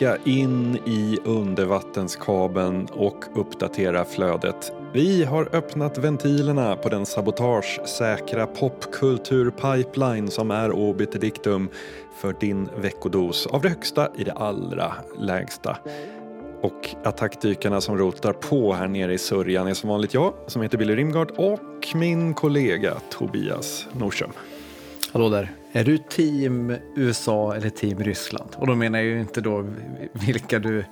kika in i undervattenskabeln och uppdatera flödet. Vi har öppnat ventilerna på den sabotagesäkra popkulturpipeline som är obiterdiktum för din veckodos av det högsta i det allra lägsta. Och attackdykarna som rotar på här nere i sörjan är som vanligt jag, som heter Billy Rimgard och min kollega Tobias Norström. Hallå där. Är du team USA eller team Ryssland? Och då menar jag ju inte då vilka du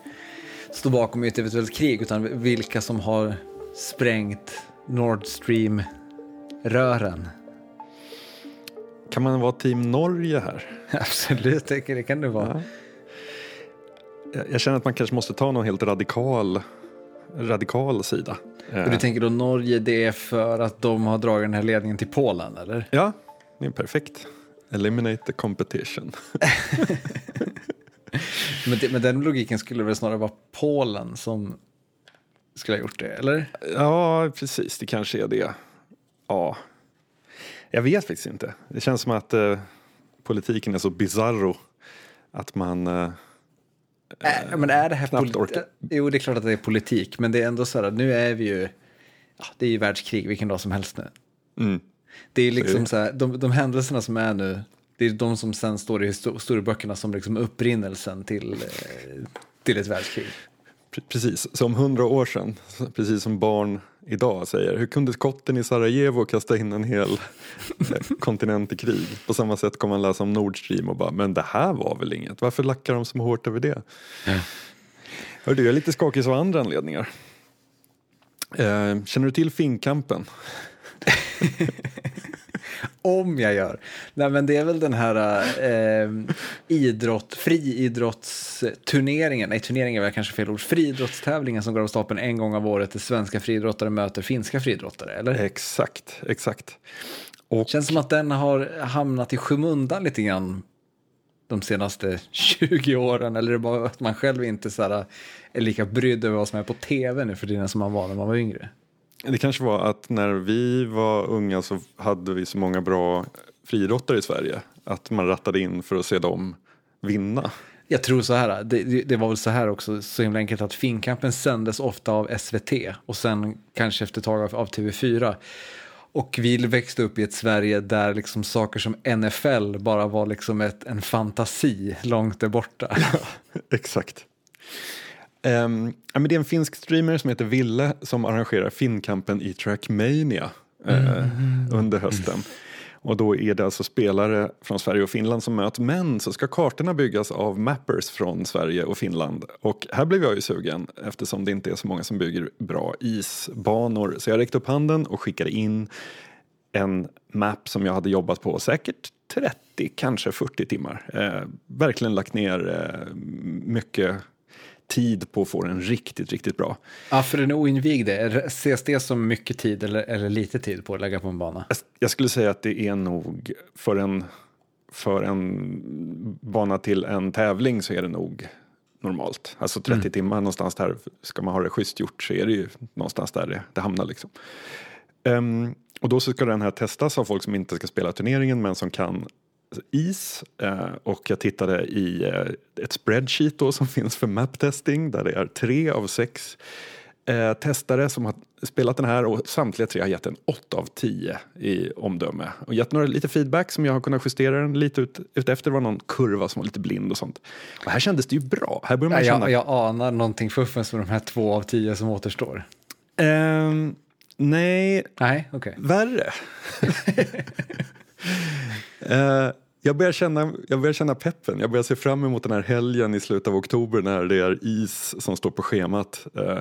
står bakom i ett eventuellt krig, utan vilka som har sprängt Nord Stream-rören. Kan man vara team Norge här? Absolut, det kan det vara. Ja. Jag känner att man kanske måste ta någon helt radikal, radikal sida. Och du tänker då Norge, det är för att de har dragit den här ledningen till Polen, eller? Ja, det är perfekt. Eliminate the competition. men det, med den logiken skulle väl snarare vara Polen som skulle ha gjort det, eller? Ja, precis. Det kanske är det. Ja. Jag vet faktiskt inte. Det känns som att eh, politiken är så bizarro att man... Eh, äh, men är det här politi- Jo, det är klart att det är politik, men det är ändå så här, nu är vi ju... Ja, det är ju världskrig vilken dag som helst nu. Mm. Det är liksom så här, de, de händelserna som är nu, det är de som sen står i historieböckerna som liksom upprinnelsen till, eh, till ett världskrig. Precis, som hundra år sedan, precis som barn idag säger, hur kunde skotten i Sarajevo kasta in en hel eh, kontinent i krig? På samma sätt kommer man läsa om Nord Stream och bara, men det här var väl inget, varför lackar de så hårt över det? Ja. Hör du, jag är lite skakig av andra anledningar. Eh, känner du till Finnkampen? Om jag gör. Nej, men det är väl den här eh, idrott, friidrottsturneringen, nej turneringen väl kanske fel ord, friidrottstävlingen som går av stapeln en gång av året där svenska friidrottare möter finska friidrottare, eller? Exakt, exakt. Och... Känns som att den har hamnat i skymundan lite grann de senaste 20 åren, eller är det bara att man själv inte så här, är lika brydd över vad som är på tv nu för tiden som man var när man var yngre? Det kanske var att när vi var unga så hade vi så många bra friidrottare i Sverige att man rattade in för att se dem vinna. Jag tror så här, det, det var väl så här också, så himla enkelt att Finnkampen sändes ofta av SVT och sen kanske efter ett tag av, av TV4. Och vi växte upp i ett Sverige där liksom saker som NFL bara var liksom ett, en fantasi långt där borta. Ja, exakt. Um, ja, men det är en finsk streamer som heter Ville som arrangerar Finnkampen i Trackmania uh, mm. under hösten. Och då är det alltså spelare från Sverige och Finland som möts men så ska kartorna byggas av mappers från Sverige och Finland. Och här blev jag ju sugen eftersom det inte är så många som bygger bra isbanor. Så jag räckte upp handen och skickade in en map som jag hade jobbat på säkert 30, kanske 40 timmar. Eh, verkligen lagt ner eh, mycket tid på att få den riktigt, riktigt bra. Ja, för den oinvigde, ses det som mycket tid eller, eller lite tid på att lägga på en bana? Jag skulle säga att det är nog för en, för en bana till en tävling så är det nog normalt. Alltså 30 mm. timmar någonstans där, ska man ha det schysst gjort så är det ju någonstans där det, det hamnar liksom. Um, och då så ska den här testas av folk som inte ska spela turneringen men som kan is eh, och jag tittade i eh, ett spreadsheet då som finns för map-testing där det är tre av sex eh, testare som har spelat den här och samtliga tre har gett en 8 av 10 i omdöme och gett några lite feedback som jag har kunnat justera den lite ut, ut efter. Det var någon kurva som var lite blind och sånt. Och här kändes det ju bra. Här börjar man känna... jag, jag anar någonting fuffens med de här två av tio som återstår. Um, nej, nej okay. värre. Eh, jag börjar, känna, jag börjar känna peppen. Jag börjar se fram emot den här helgen i slutet av oktober när det är is som står på schemat. Uh,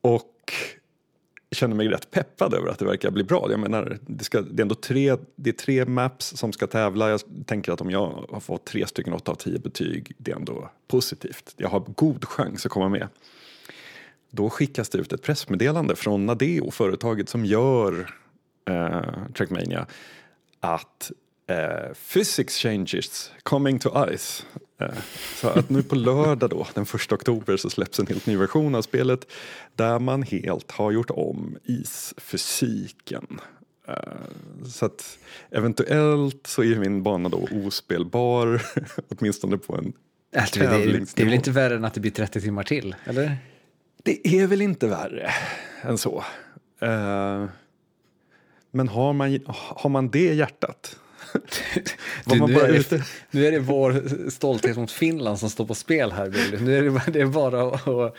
och känner mig rätt peppad över att det verkar bli bra. Jag menar, det, ska, det är ändå tre, det är tre maps som ska tävla. Jag tänker att om jag har fått tre stycken 8 av 10 betyg, det är ändå positivt. Jag har god chans att komma med. Då skickas det ut ett pressmeddelande från Nadeo, företaget som gör eh, Trackmania, att Uh, physics changes coming to ice. Uh, så att nu på lördag då, den första oktober, så släpps en helt ny version av spelet där man helt har gjort om isfysiken. Uh, så att eventuellt så är min bana då ospelbar, åtminstone på en Alltså, det, är, det är väl inte värre än att det blir 30 timmar till, eller? Det är väl inte värre än så. Men har man, har man det hjärtat? du, nu, är det, nu, är det, vår stolthet mot Finland som står på spel här, Billy. Nu är det, det är bara att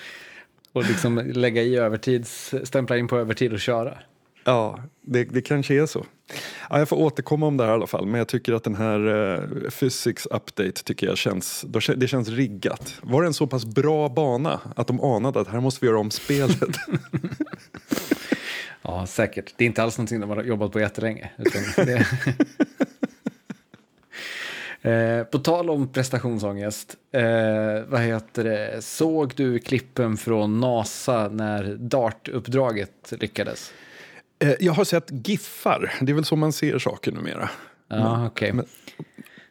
och liksom lägga i övertids, stämpla in på övertid och köra. Ja, det, det kanske är så. Ja, jag får återkomma om det här i alla fall, men jag tycker att den här uh, Physics Update tycker jag känns, det känns riggat. Var det en så pass bra bana att de anade att här måste vi göra om spelet? ja, säkert. Det är inte alls någonting de har jobbat på jättelänge. det... Eh, på tal om prestationsångest, eh, vad heter det, såg du klippen från NASA när DART-uppdraget lyckades? Eh, jag har sett giffar, det är väl så man ser saker numera. Ja, okay. Men,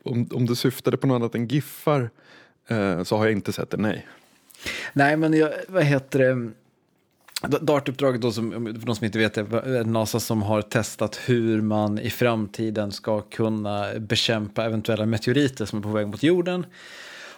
om, om du syftade på något annat än giffar eh, så har jag inte sett det, nej. Nej, men jag, vad heter det? DART-uppdraget, då, som, för de som inte vet, är eh, NASA som har testat hur man i framtiden ska kunna bekämpa eventuella meteoriter som är på väg mot jorden.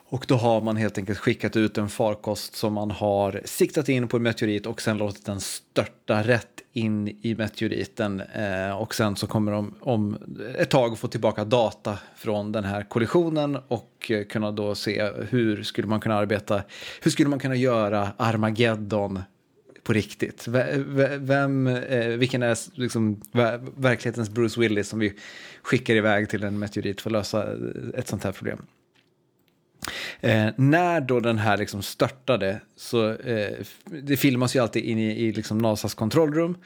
Och då har man helt enkelt skickat ut en farkost som man har siktat in på en meteorit och sen låtit den störta rätt in i meteoriten. Eh, och sen så kommer de om ett tag få tillbaka data från den här kollisionen och eh, kunna då se hur skulle man kunna arbeta, hur skulle man kunna göra Armageddon på riktigt? Vem, eh, vilken är liksom verklighetens Bruce Willis som vi skickar iväg till en meteorit för att lösa ett sånt här problem? Eh, när då den här liksom störtade så eh, det filmas ju alltid in i, i liksom NASAs kontrollrum.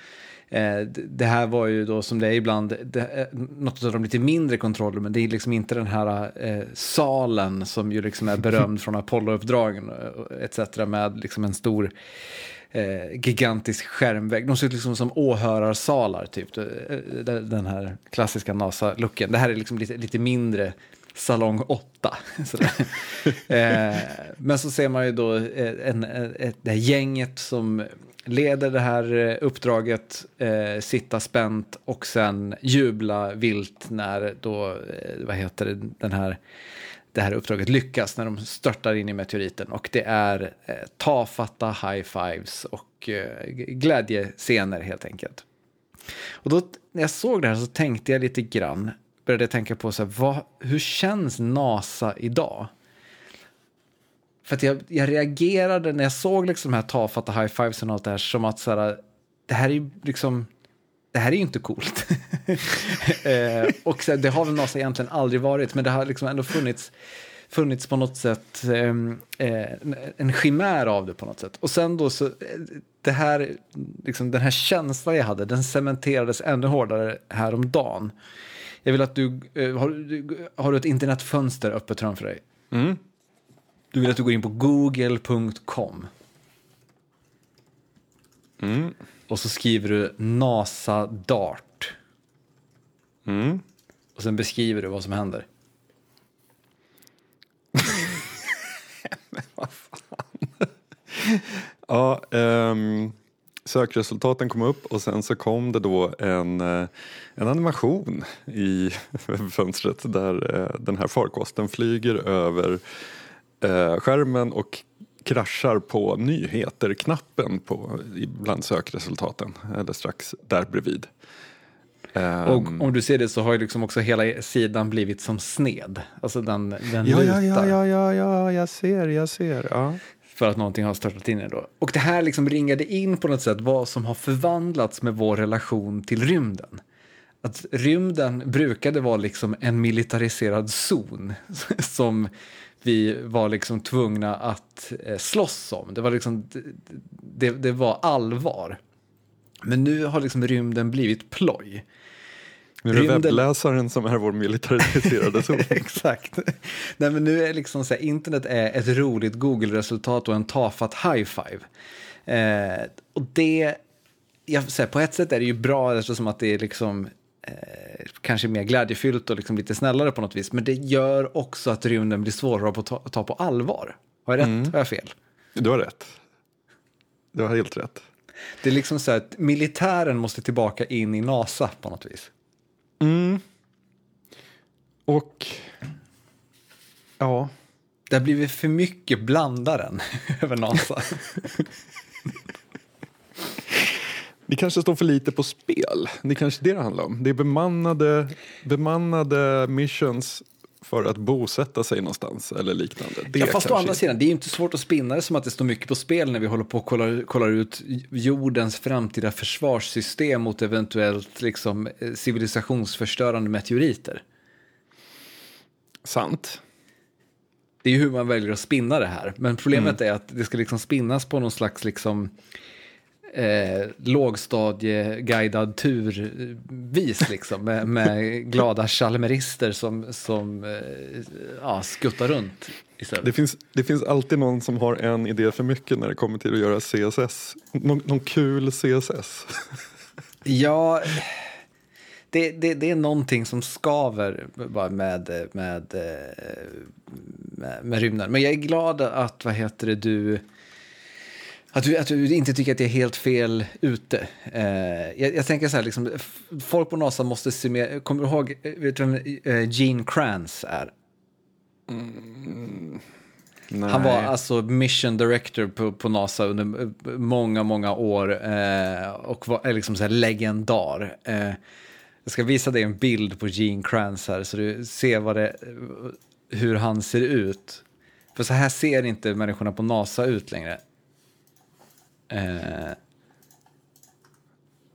Eh, det här var ju då som det är ibland, det, eh, något av de lite mindre kontrollrummen. Det är liksom inte den här eh, salen som ju liksom är berömd från Apollo-uppdragen eh, etc. med liksom en stor eh, gigantisk skärmvägg. De ser ut liksom som åhörarsalar, typ. Eh, eh, den här klassiska NASA-looken. Det här är liksom lite, lite mindre salong 8. eh, men så ser man ju då eh, en, en, ett, det här gänget som leder det här uppdraget, eh, sitta spänt och sen jubla vilt när då, eh, vad heter det, den här det här uppdraget lyckas när de störtar in i meteoriten. Och det är eh, tafatta high-fives och eh, glädjescener helt enkelt. Och då när jag såg det här så tänkte jag lite grann, började tänka på så här, vad, hur känns NASA idag? För att jag, jag reagerade när jag såg liksom de här tafatta high-fives och allt det här som att så här, det här är ju liksom det här är ju inte coolt. eh, och så, det har väl NASA egentligen aldrig varit, men det har liksom ändå funnits, funnits på något sätt ehm, eh, en chimär av det på något sätt. Och sen då så, eh, det här, liksom, den här känslan jag hade, den cementerades ännu hårdare häromdagen. Jag vill att du, eh, har, har du ett internetfönster öppet framför dig? Mm. Du vill att du går in på google.com. Mm. Och så skriver du NASA Dart. Mm. Och sen beskriver du vad som händer. Men vad fan. ja, um, sökresultaten kom upp och sen så kom det då en, eh, en animation i fönstret där uh, den här farkosten flyger över uh, skärmen och kraschar på nyheter-knappen på, bland sökresultaten, eller strax där bredvid. Och om du ser det så har ju liksom också hela sidan blivit som sned. Alltså den, den ja, lutar. Ja, ja, ja, ja, jag ser, jag ser. Ja. För att någonting har störtat in i då. Och det här liksom ringade in på något sätt vad som har förvandlats med vår relation till rymden. Att rymden brukade vara liksom en militariserad zon som vi var liksom tvungna att eh, slåss om. Det var, liksom, det, det var allvar. Men nu har liksom rymden blivit ploj. Nu är det rymden... webbläsaren som är vår militariserade zon. Exakt. Nej, men nu är liksom så här, internet är ett roligt Google-resultat och en tafatt high-five. Eh, och det, jag, här, på ett sätt är det ju bra eftersom att det är liksom kanske mer glädjefyllt och liksom lite snällare på något vis. Men det gör också att rymden blir svårare att ta, ta på allvar. Har jag rätt? Mm. Har jag fel? Du har rätt. Du har helt rätt. Det är liksom så att militären måste tillbaka in i NASA på något vis. Mm. Och ja, Det har blivit för mycket blandaren över NASA. Det kanske står för lite på spel. Det är kanske det det handlar om. Det är bemannade, bemannade missions för att bosätta sig någonstans eller liknande. Det ja, fast å andra sidan, det är inte svårt att spinna det som att det står mycket på spel när vi håller på och kollar, kollar ut jordens framtida försvarssystem mot eventuellt liksom, eh, civilisationsförstörande meteoriter. Sant. Det är ju hur man väljer att spinna det här. Men problemet är att det ska liksom spinnas på någon slags liksom, eh, lågstadieguidad turvis liksom, med, med glada chalmerister som, som eh, ja, skuttar runt istället. Det finns, det finns alltid någon som har en idé för mycket när det kommer till att göra CSS. Någon, någon kul CSS. Ja, det, det, det är någonting som skaver bara med, med, med, med rymden. Men jag är glad att, vad heter det, du... Att du, att du inte tycker att det är helt fel ute. Eh, jag, jag tänker så här, liksom, folk på NASA måste se mer... Kommer du ihåg, eh, vet du vem eh, Gene Kranz är? Nej. Han var alltså mission director på, på NASA under eh, många, många år eh, och var liksom så här legendar. Eh, jag ska visa dig en bild på Gene Kranz här så du ser vad det, hur han ser ut. För så här ser inte människorna på NASA ut längre. Eh,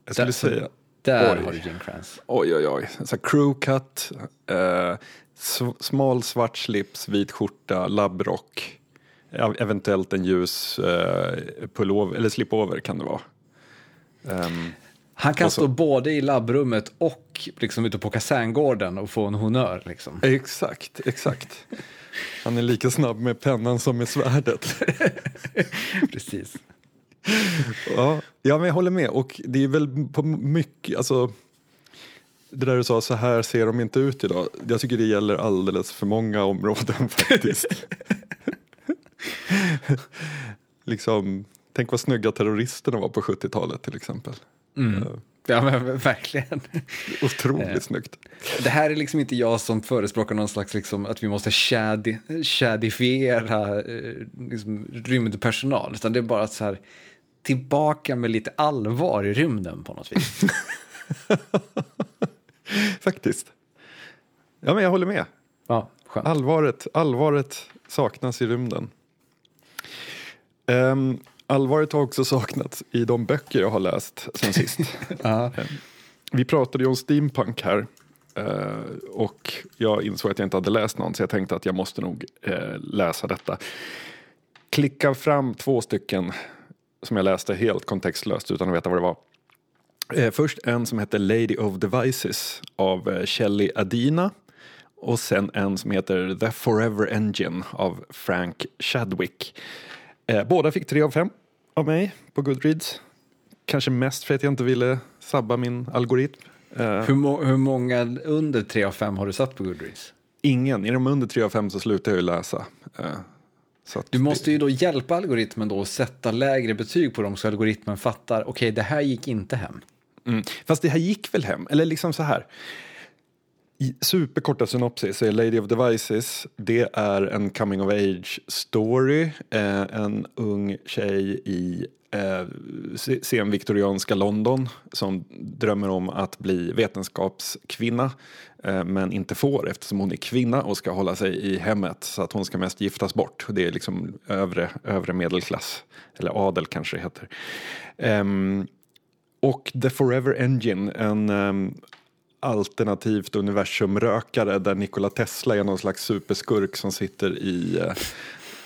Jag skulle där- säga, där Oj. har du Gene Kranz. oj oj oj. Så crew cut, eh, smal svart slips, vit skjorta, labbrock. Eventuellt en ljus eh, pullover, eller slipover kan det vara. Ehm, Han kan stå både i labbrummet och liksom ute på kaserngården och få en honör. Liksom. exakt, exakt. Han är lika snabb med pennan som med svärdet. Precis. Ja, ja, men jag håller med. Och det är väl på mycket, alltså det där du sa, så här ser de inte ut idag. Jag tycker det gäller alldeles för många områden faktiskt. liksom, tänk vad snygga terroristerna var på 70-talet till exempel. Mm. Ja, men verkligen. Otroligt snyggt. Det här är liksom inte jag som förespråkar någon slags liksom att vi måste shadi, shadifiera eh, liksom, rymdpersonal, utan det är bara att så här tillbaka med lite allvar i rymden på något vis. Faktiskt. Ja, men jag håller med. Ja, skönt. Allvaret, allvaret saknas i rymden. Um, allvaret har också saknats i de böcker jag har läst sen sist. Ja. Vi pratade ju om steampunk här eh, och jag insåg att jag inte hade läst någon så jag tänkte att jag måste nog eh, läsa detta. Klicka fram två stycken som jag läste helt kontextlöst utan att veta vad det var. Eh, först en som heter Lady of Devices av eh, Shelley Adina och sen en som heter The Forever Engine av Frank Chadwick. Eh, båda fick tre av fem av mig på Goodreads. Kanske mest för att jag inte ville sabba min algoritm. Eh, Hur, må, hur många under 3 av 5 har du satt på Goodreads? ingen. Är de under tre av fem så slutar jag ju läsa. Du måste ju då hjälpa algoritmen då att sätta lägre betyg på dem så algoritmen fattar, okej det här gick inte hem. Mm. Fast det här gick väl hem? Eller liksom så här. I superkorta synopsis är Lady of Devices, det är en coming of age story. Eh, en ung tjej i eh, senviktorianska London som drömmer om att bli vetenskapskvinna eh, men inte får eftersom hon är kvinna och ska hålla sig i hemmet så att hon ska mest giftas bort. Det är liksom övre, övre medelklass, eller adel kanske det heter. Eh, och The Forever Engine, en ehm, alternativt universumrökare där Nikola Tesla är någon slags superskurk som sitter i eh,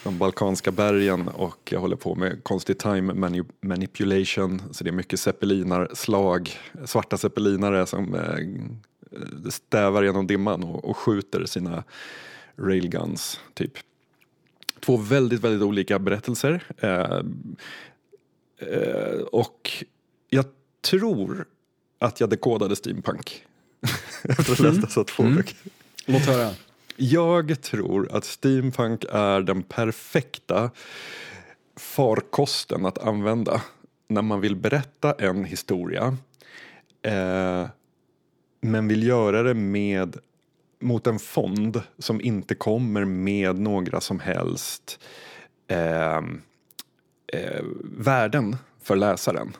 de balkanska bergen och håller på med konstig time manipulation. Så det är mycket zeppelinarslag, svarta zeppelinare som eh, stävar genom dimman och, och skjuter sina railguns, typ. Två väldigt, väldigt olika berättelser. Eh, eh, och jag tror att jag dekodade steampunk efter att ha läst dessa två böcker. Låt höra. Jag tror att steampunk är den perfekta farkosten att använda när man vill berätta en historia eh, men vill göra det med mot en fond som inte kommer med några som helst eh, eh, värden för läsaren.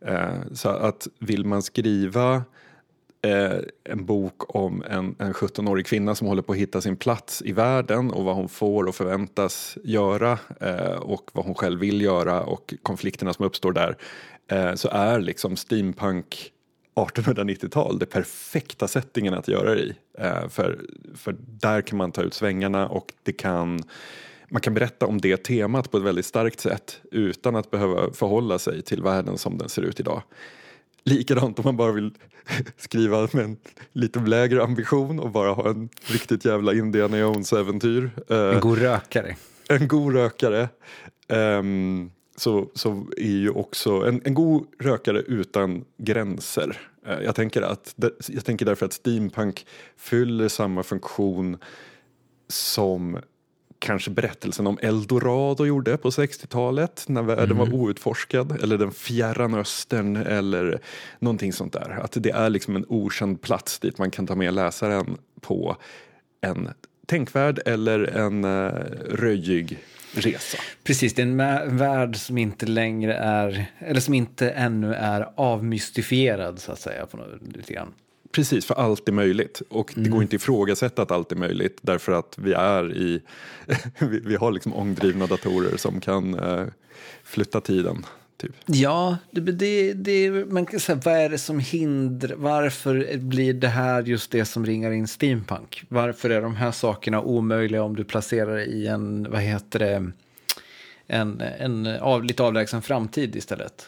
Eh, så att vill man skriva eh, en bok om en, en 17-årig kvinna som håller på att hitta sin plats i världen och vad hon får och förväntas göra eh, och vad hon själv vill göra och konflikterna som uppstår där eh, så är liksom steampunk 1890-tal det perfekta settingen att göra det i. Eh, för, för där kan man ta ut svängarna och det kan man kan berätta om det temat på ett väldigt starkt sätt utan att behöva förhålla sig till världen som den ser ut idag. Likadant om man bara vill skriva med en lite lägre ambition och bara ha en riktigt jävla Indiana Jones-äventyr. En god rökare. En god rökare. Um, så, så är ju också en, en god rökare utan gränser. Uh, jag, tänker att, jag tänker därför att steampunk fyller samma funktion som kanske berättelsen om Eldorado gjorde på 60-talet när världen mm. var outforskad eller den fjärran östern eller någonting sånt där. Att det är liksom en okänd plats dit man kan ta med läsaren på en tänkvärd eller en uh, röjig resa. Precis, det är en värld som inte längre är, eller som inte ännu är avmystifierad så att säga på något, lite grann. Precis, för allt är möjligt. Och det mm. går inte att ifrågasätta att allt är möjligt därför att vi är i, vi, vi, har liksom ångdrivna datorer som kan uh, flytta tiden. Typ. Ja, det, det, det, man kan säga, vad är det som hindrar, varför blir det här just det som ringar in steampunk? Varför är de här sakerna omöjliga om du placerar det i en, vad heter det, en, en av, lite avlägsen framtid istället?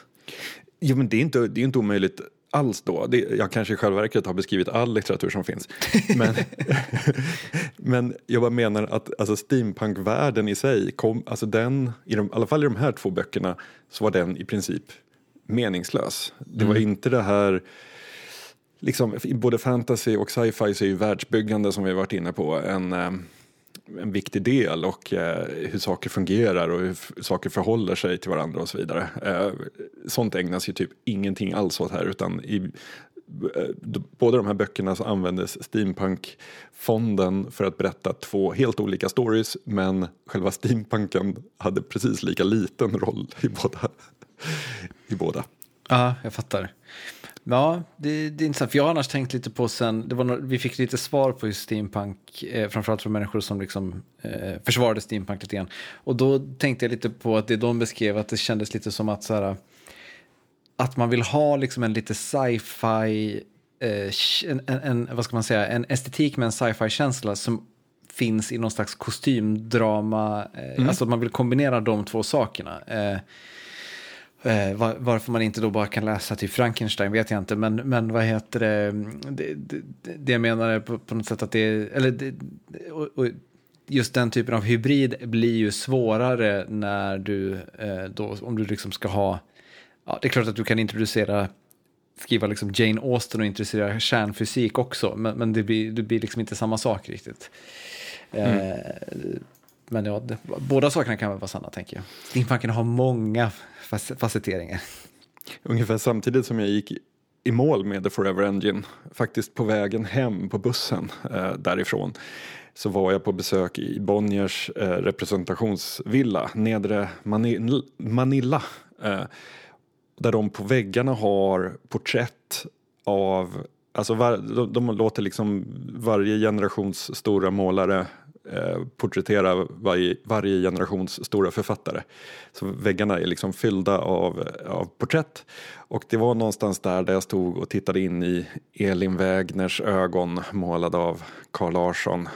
Jo, men det är inte, det är inte omöjligt alls då. Det, jag kanske i själva verket har beskrivit all litteratur som finns. Men, men jag bara menar att alltså steampunkvärlden i sig, kom, alltså den, i, de, i alla fall i de här två böckerna, så var den i princip meningslös. Det var mm. inte det här liksom, både fantasy och sci-fi så är ju världsbyggande som vi varit inne på en, eh, en viktig del och eh, hur saker fungerar och hur saker förhåller sig till varandra och så vidare. Eh, sånt ägnas ju typ ingenting alls åt här utan i eh, båda de här böckerna så användes steampunk-fonden för att berätta två helt olika stories men själva steampunken hade precis lika liten roll i båda. I båda. Ja, jag fattar. Ja, det, det är intressant. För jag har annars tänkt lite på sen, det var no vi fick lite svar på just steampunk, eh, framförallt från människor som liksom eh, försvarade steampunk lite grann. Och då tänkte jag lite på att det de beskrev, att det kändes lite som att så här, att man vill ha liksom en lite sci-fi, eh, en, en, vad ska man säga, en estetik med en sci-fi känsla som finns i någon slags kostymdrama, eh, mm. alltså att man vill kombinera de två sakerna. Eh, var, varför man inte då bara kan läsa typ Frankenstein vet jag inte, men, men vad heter det, det, det, det jag menar är på, på, något sätt att det eller det, och, och just den typen av hybrid blir ju svårare när du eh, då, om du liksom ska ha, ja det är klart att du kan introducera skriva liksom Jane Austen och introducera kärnfysik också, men, men det, blir, det blir liksom inte samma sak riktigt. Mm. Eh, men ja, det, båda sakerna kan väl vara sanna tänker jag. Steampunken har många facetteringar. Ungefär samtidigt som jag gick i mål med The Forever Engine, faktiskt på vägen hem på bussen eh, därifrån, så var jag på besök i Bonniers eh, representationsvilla, Nedre Manil Manila, eh, där de på väggarna har porträtt av Alltså var, de, de låter liksom varje generations stora målare Eh, porträttera varje, varje generations stora författare. Så väggarna är liksom fyllda av, av porträtt och det var någonstans där, där jag stod och tittade in i Elin Wägners ögon målade av Carl Larsson.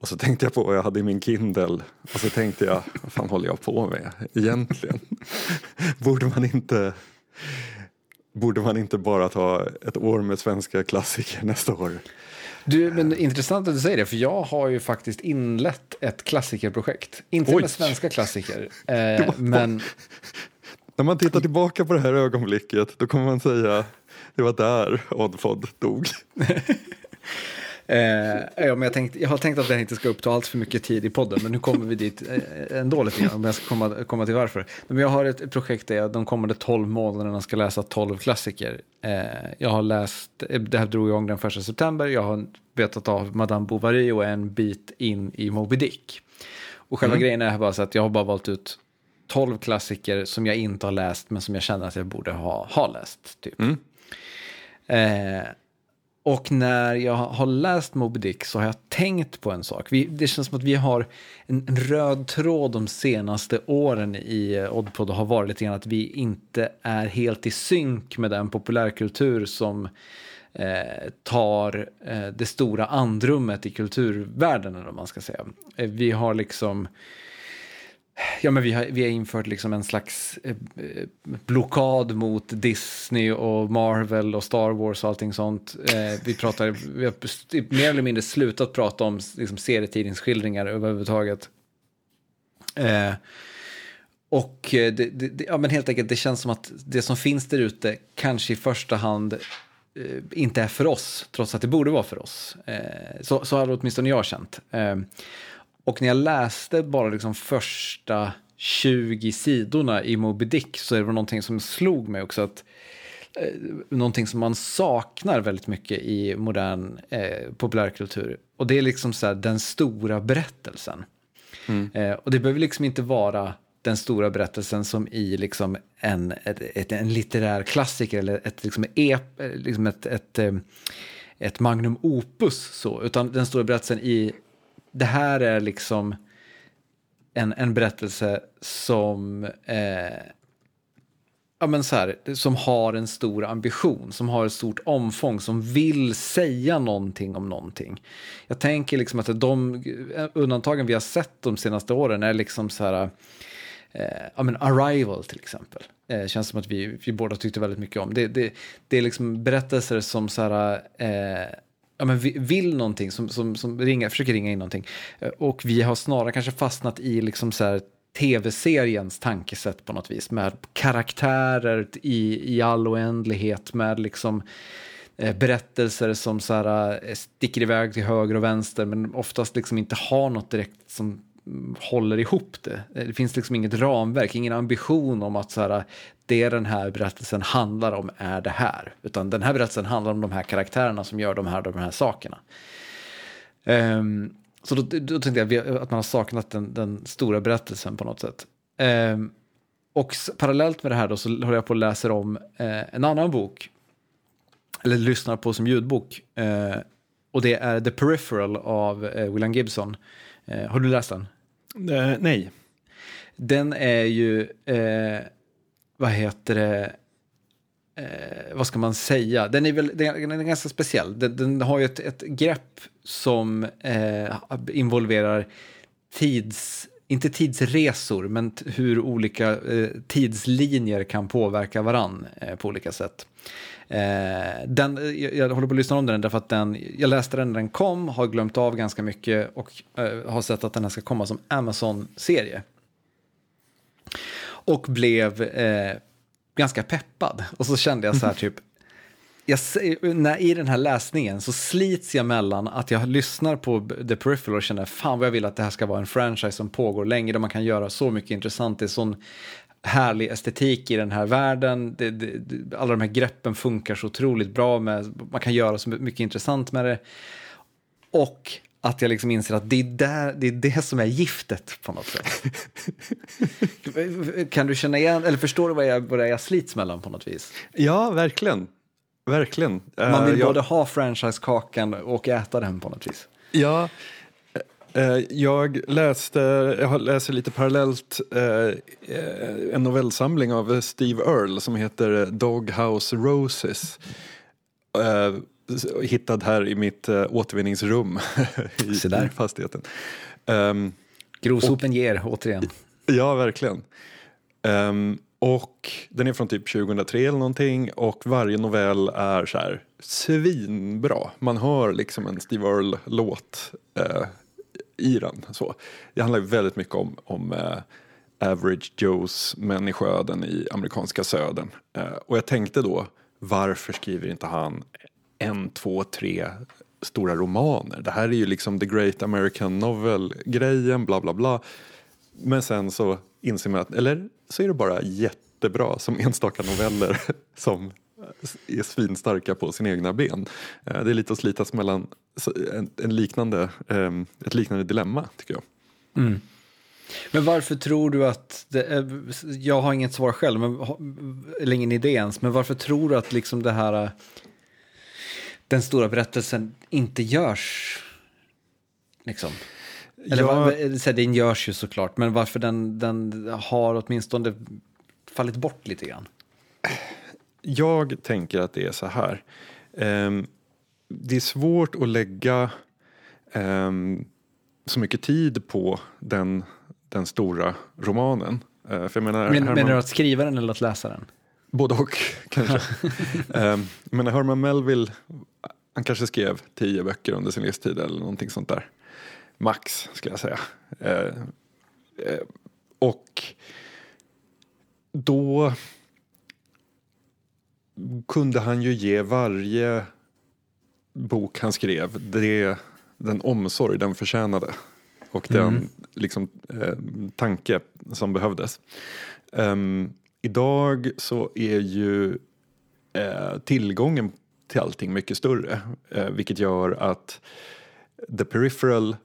Och så tänkte jag på vad jag hade i min Kindle och så tänkte jag, vad fan håller jag på med egentligen? Borde man inte Borde man inte bara ta ett år med svenska klassiker nästa år? Du, men intressant att du säger det, för jag har ju faktiskt inlett ett klassikerprojekt. Inte Oj. med svenska klassiker, eh, men... När man tittar tillbaka på det här ögonblicket, då kommer man säga det var där Oddfod dog. Eh, ja, men jag, tänkt, jag har tänkt att det inte ska uppta allt för mycket tid i podden, men nu kommer vi dit eh, ändå lite grann, om jag ska komma, komma till varför. Men jag har ett projekt där jag de kommande 12 månaderna ska läsa 12 klassiker. Eh, jag har läst, det här drog igång den första september, jag har betat av Madame Bovary och en bit in i Moby Dick. Och själva mm. grejen är bara så att jag har bara valt ut 12 klassiker som jag inte har läst, men som jag känner att jag borde ha, ha läst. Typ. Mm. Eh, och när jag har läst Moby Dick så har jag tänkt på en sak. Vi, det känns som att vi har en, en röd tråd de senaste åren i eh, Oddpod och har varit lite grann att vi inte är helt i synk med den populärkultur som eh, tar eh, det stora andrummet i kulturvärlden, eller vad man ska säga. Eh, vi har liksom Ja, men vi har, vi har infört liksom en slags eh, eh, blockad mot Disney och Marvel och Star Wars och allting sånt. Eh, vi, pratar, vi har mer eller mindre slutat prata om liksom, serietidningsskildringar överhuvudtaget. Eh, och eh, det, det, ja, men helt enkelt, det känns som att det som finns där ute kanske i första hand eh, inte är för oss, trots att det borde vara för oss. Eh, så, så har åtminstone jag känt. Eh, och när jag läste bara liksom första 20 sidorna i Moby Dick så är det någonting som slog mig också. att eh, Någonting som man saknar väldigt mycket i modern eh, populärkultur. Och det är liksom så här, den stora berättelsen. Mm. Eh, och det behöver liksom inte vara den stora berättelsen som i liksom en, ett, ett, en litterär klassiker eller ett, liksom ep, liksom ett, ett, eh, ett magnum opus. Så, utan den stora berättelsen i det här är liksom en, en berättelse som, eh, ja men så här, som har en stor ambition, som har ett stort omfång, som vill säga någonting om någonting. Jag tänker liksom att de undantagen vi har sett de senaste åren är liksom så här, eh, ja men Arrival till exempel. Eh, känns som att vi, vi båda tyckte väldigt mycket om. Det, det, det är liksom berättelser som så här, eh, ja, men vill någonting, som, som, som ringa, försöker ringa in någonting. Eh, och vi har snarare kanske fastnat i liksom så här tv-seriens tankesätt på något vis. Med karaktärer i, i all oändlighet, med liksom eh, berättelser som så här, eh, sticker iväg till höger och vänster men oftast liksom inte har något direkt som håller ihop det. Eh, det finns liksom inget ramverk, ingen ambition om att så här, det den här berättelsen handlar om är det här. Utan den här berättelsen handlar om de här karaktärerna som gör de här, de här sakerna. Um, så då, då, tänkte jag att man har saknat den, den stora berättelsen på något sätt. Um, och parallellt med det här då så håller jag på och läser om eh, en annan bok. Eller lyssnar på som ljudbok. eh, och det är The Peripheral av eh, William Gibson. Eh, har du läst den? Eh, nej. Den är ju eh, vad heter det, uh, vad ska man säga, den är, väl, den är ganska speciell. Den, den har ju ett, ett grepp som involverar tids, inte tidsresor, men hur olika eh, tidslinjer kan påverka varann eh, på olika sätt. Eh, den, jag, jag, håller på att lyssna om den därför att den, jag läste den när den kom, har glömt av ganska mycket och eh, har sett att den här ska komma som Amazon-serie. Och blev eh, ganska peppad. Och så kände jag så här typ, jag, när, i den här läsningen så slits jag mellan att jag lyssnar på The Peripheral och känner fan vad jag vill att det här ska vara en franchise som pågår länge där man kan göra så mycket intressant. Det är sån härlig estetik i den här världen. Det, det, alla de här greppen funkar så otroligt bra. Med, man kan göra så mycket intressant med det. Och att jag liksom inser att det är, där, det är det som är giftet på något sätt. kan du känna igen, eller förstår du vad jag, vad jag slits mellan på något vis? Ja, verkligen. Verkligen. Man vill både jag... ha franchisekakan och äta den på något vis. Ja, uh, jag läste, jag läser lite parallellt uh, en novellsamling av Steve Earle som heter Doghouse Roses hittad här i mitt återvinningsrum i, i fastigheten. Um, Grovsopen ger, återigen. Ja, verkligen. Och den är från typ 2003 eller någonting och varje novell är så här svinbra. Man hör liksom en Steve Earle-låt eh, i den. Så. Det handlar väldigt mycket om, om eh, average Joes människoöden i amerikanska södern. Eh, och jag tänkte då, varför skriver inte han en, två, tre stora romaner. Det här är ju liksom the great American novel-grejen, bla bla bla. Men sen så inser man att, eller så är det bara jättebra som enstaka noveller som är svinstarka på sina egna ben. Eh, det är lite att slitas mellan en, liknande, ehm, ett liknande dilemma tycker jag. Mm. Men varför tror du att, det, eh, jag har inget svar själv, men, eller ingen idé ens, men varför tror du att liksom det här, eh, den stora berättelsen inte görs? Liksom? Eller ja. var, den görs ju såklart, men varför den, den har åtminstone fallit bort lite grann? Jag tänker att det är så här. Um, det är svårt att lägga um, så mycket tid på den den stora romanen. Uh, för menar, Men. Menar du att skriva den eller att läsa den? Både och kanske. um, men Herman Melville, han kanske skrev tio böcker under sin livstid eller någonting sånt där. Max, skulle jag säga. Uh, uh, och då kunde han ju ge varje bok han skrev det, den omsorg den förtjänade och den mm. liksom, eh, tanke som behövdes. Um, idag så är ju eh, tillgången till allting mycket större eh, vilket gör att the peripheral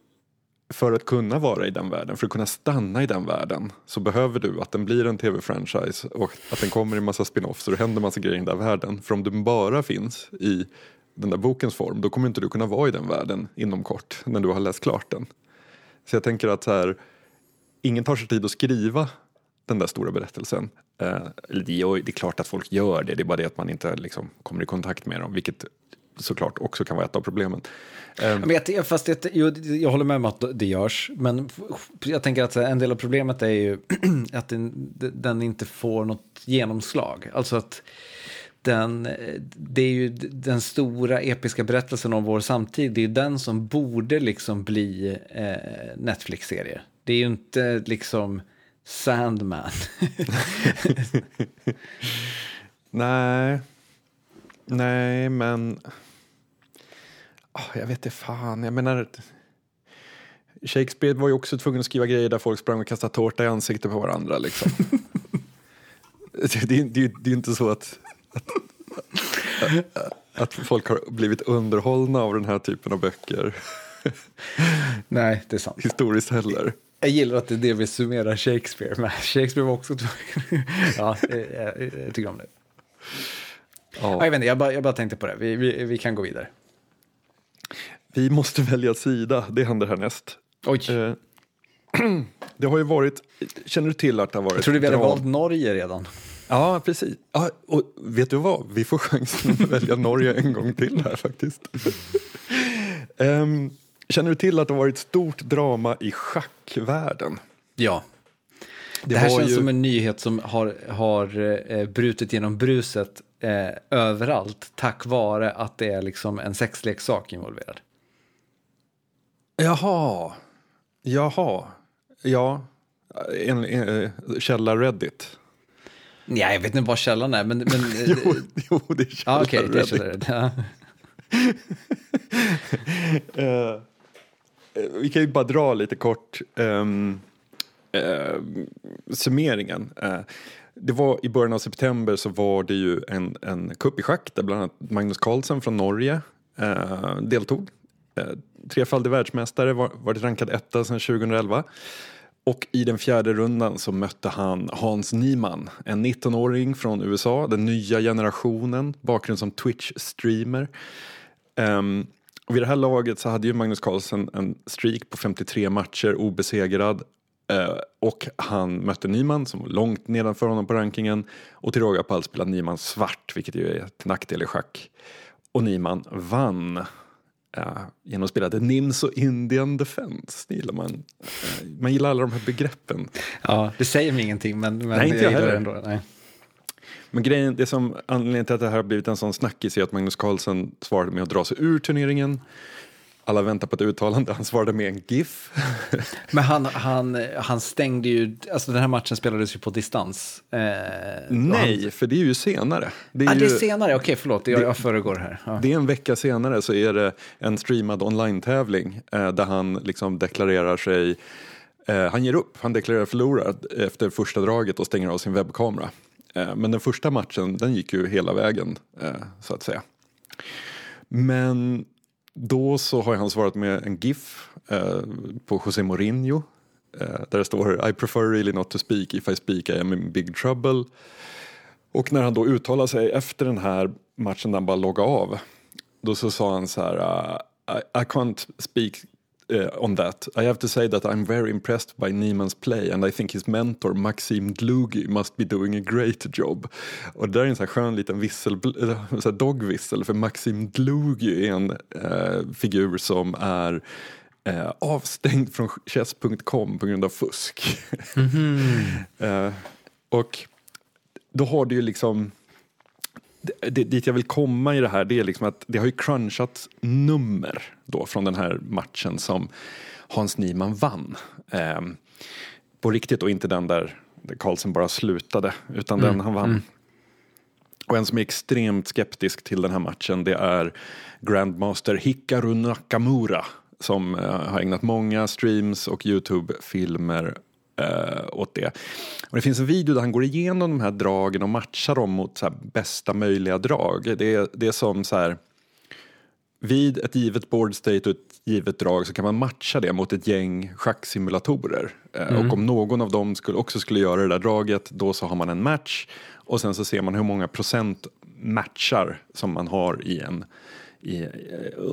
för att kunna vara i den världen, för att kunna stanna i den världen så behöver du att den blir en tv-franchise och att den kommer i massa spin-offs och det händer massa grejer i den där världen. För om den bara finns i den där bokens form då kommer inte du kunna vara i den världen inom kort när du har läst klart den. Så jag tänker att så här, ingen tar sig tid att skriva den där stora berättelsen. Eh, det är klart att folk gör det, det är bara det att man inte liksom kommer i kontakt med dem, vilket såklart också kan vara ett av problemen. Men jag, fast jag, jag, jag håller med om att det görs, men jag tänker att en del av problemet är ju att den, den inte får något genomslag. Alltså att den, det är ju den stora episka berättelsen om vår samtid, det är den som borde liksom bli eh, Netflix-serie. Det är ju inte liksom Sandman. Nej, nej men oh, jag vet inte fan, jag menar Shakespeare var ju också tvungen att skriva grejer där folk sprang och kastade tårta i ansiktet på varandra liksom. det, det, det, det är inte så att att, att folk har blivit underhållna av den här typen av böcker. Nej, det är sant. Historiskt heller. Jag gillar att det är det vi summerar Shakespeare med. Shakespeare var också Ja, jag, jag, tycker om det. Ja. jag, vet inte, jag, bara, jag bara tänkte på det. Vi, vi, vi kan gå vidare. Vi måste välja sida. Det händer härnäst. Oj. Eh, det har ju varit... Känner du till att det har varit... Jag trodde vi hade valt Norge redan. Ja, precis. Ja, och vet du vad? Vi får chansen att välja Norge en gång till här faktiskt. um, känner du till att det har varit stort drama i schackvärlden? Ja. Det, det här känns ju... som en nyhet som har, har eh, brutit genom bruset eh, överallt tack vare att det är liksom en sexleksak involverad. Jaha, jaha, ja, en, en, en, källa Reddit. Ja, jag vet inte vad källan är, men... men jo, jo, det är källan. Ah, okay, är källan. Ja. uh, vi kan ju bara dra lite kort um, uh, summeringen. Uh, det var i början av september så var det ju en, en kupp i schack där bland annat Magnus Carlsen från Norge eh, deltog. Eh, trefaldig världsmästare, var, varit rankad etta sedan 2011. Och i den fjärde rundan så mötte han Hans Niemann, en 19-åring från USA, den nya generationen, bakgrund som Twitch-streamer. Um, och vid det här laget så hade ju Magnus Carlsen en streak på 53 matcher obesegrad och han mötte Nyman som var långt nedanför honom på rankingen och till råga på allt spelade Nyman svart vilket ju är till nackdel i schack. Och Nyman vann Ja, genom att spela The Nims och Indian Defense. Det gillar man. Eh, man gillar alla de här begreppen. Ja, det säger mig ingenting men, men nej, inte jag, jag heller. ändå. Nej. Men grejen, det som anledningen till att det här har blivit en sån snackis är att Magnus Carlsen svarade med att dra sig ur turneringen. Alla väntar på ett uttalande. Han svarade med en GIF. Men han, han, han stängde ju, alltså den här matchen spelades ju på distans. Eh, Nej, han... för det är ju senare. Det är, ah, ju... det är senare, okej okay, förlåt, jag, jag föregår här. Ja. Det är en vecka senare så är det en streamad online-tävling eh, där han liksom deklarerar sig eh, han ger upp, han deklarerar förlorad efter första draget och stänger av sin webbkamera. Eh, men den första matchen den gick ju hela vägen eh, så att säga. Men då så har han svarat med en GIF eh, på José Mourinho. Eh, där det står I prefer really not to speak, if I speak I am in big trouble. Och när han då uttalar sig efter den här matchen där han bara loggar av. Då så sa han så här uh, I, I can't speak uh, on that. I have to say that I'm very impressed by Niemans play and I think his mentor Maxim Dlugi must be doing a great job. Och det där är en sån här skön liten vissel, så dogvissel för Maxim Dlugi är en uh, figur som är uh, avstängd från chess.com på grund av fusk. Mm -hmm. och då har du ju liksom det, dit jag vill komma i det här det är liksom att det har ju crunchat nummer då från den här matchen som Hans Niemann vann. Eh, på riktigt och inte den där, Carlsen bara slutade utan mm. den han vann. Mm. Och en som är extremt skeptisk till den här matchen det är Grandmaster Hikaru Nakamura som eh, har ägnat många streams och Youtube-filmer eh, åt det. Och det finns en video där han går igenom de här dragen och matchar dem mot bästa möjliga drag. Det är, det är som så här vid ett givet board state och ett givet drag så kan man matcha det mot ett gäng schacksimulatorer. Eh, mm. Och om någon av dem skulle, också skulle göra det där draget då så har man en match och sen så ser man hur många procent matchar som man har i en, i,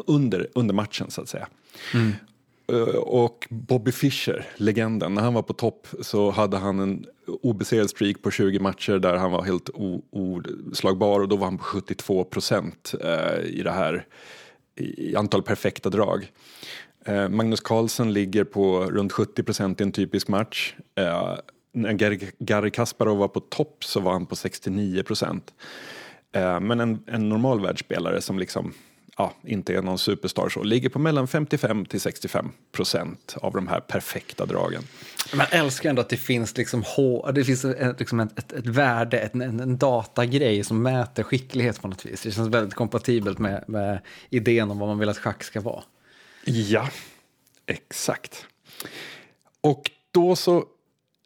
under, under matchen så att säga. Mm. Eh, och Bobby Fischer, legenden, när han var på topp så hade han en obesegrad streak på 20 matcher där han var helt oslagbar och då var han på 72 procent eh, i det här i antal perfekta drag. Eh, Magnus Carlsen ligger på runt 70 procent i en typisk match. Eh, när Gary Kasparov var på topp så var han på 69 procent. Eh, men en, en normal världsspelare som liksom ja, inte är någon superstar så, ligger på mellan 55 till 65 procent av de här perfekta dragen. Man älskar ändå att det finns, liksom, det finns ett, liksom ett, ett, ett värde, ett, en, en datagrej som mäter skicklighet på något vis. Det känns väldigt kompatibelt med, med idén om vad man vill att schack ska vara. Ja, exakt. Och då så,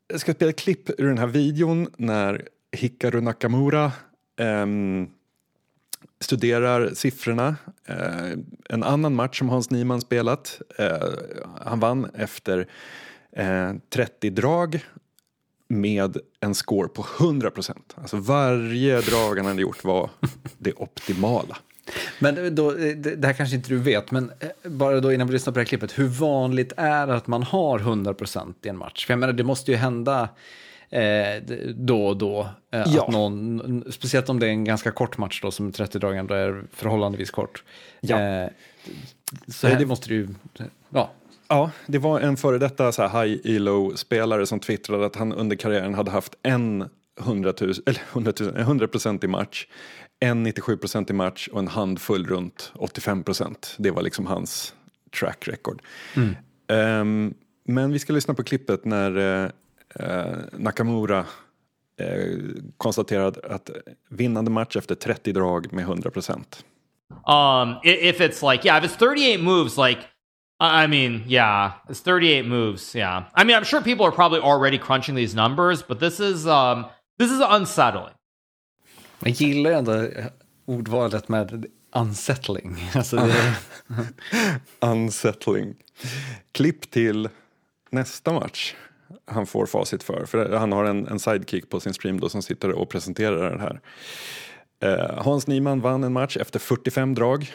jag ska spela ett klipp ur den här videon när Hikaru Nakamura um, studerar siffrorna. Eh, en annan match som Hans Niemann spelat. Eh, han vann efter eh, 30 drag med en score på 100 procent. Alltså varje drag han hade gjort var det optimala. Men då, eh, det här kanske inte du vet, men eh, bara då innan vi lyssnar på det här klippet, hur vanligt är det att man har 100 procent i en match? För jag menar, det måste ju hända eh, då och då. Eh, ja. att någon, speciellt om det är en ganska kort match då, som 30 dagar ändå är förhållandevis kort. Ja. Eh, så här det måste du ju, ja. Ja, det var en före detta så high elo spelare som twittrade att han under karriären hade haft en 100, 000, eller 100, 000, 100 i match, en 97% i match och en handfull runt 85% Det var liksom hans track record. Mm. Um, men vi ska lyssna på klippet när Eh, Nakamura eh, konstaterade att vinnande match efter 30 drag med 100 procent. Um, if it's like, yeah, if it's 38 moves, like, I mean, yeah, it's 38 moves. Yeah, I mean, I'm sure people are probably already crunching these numbers, but this is um, this is unsettling. Jag gillar ändå ordvalet med unsettling. Alltså det... unsettling. Klipp till nästa match han får facit för. För han har en, en sidekick på sin stream då som sitter och presenterar det här. Eh, Hans Niemann vann en match efter 45 drag,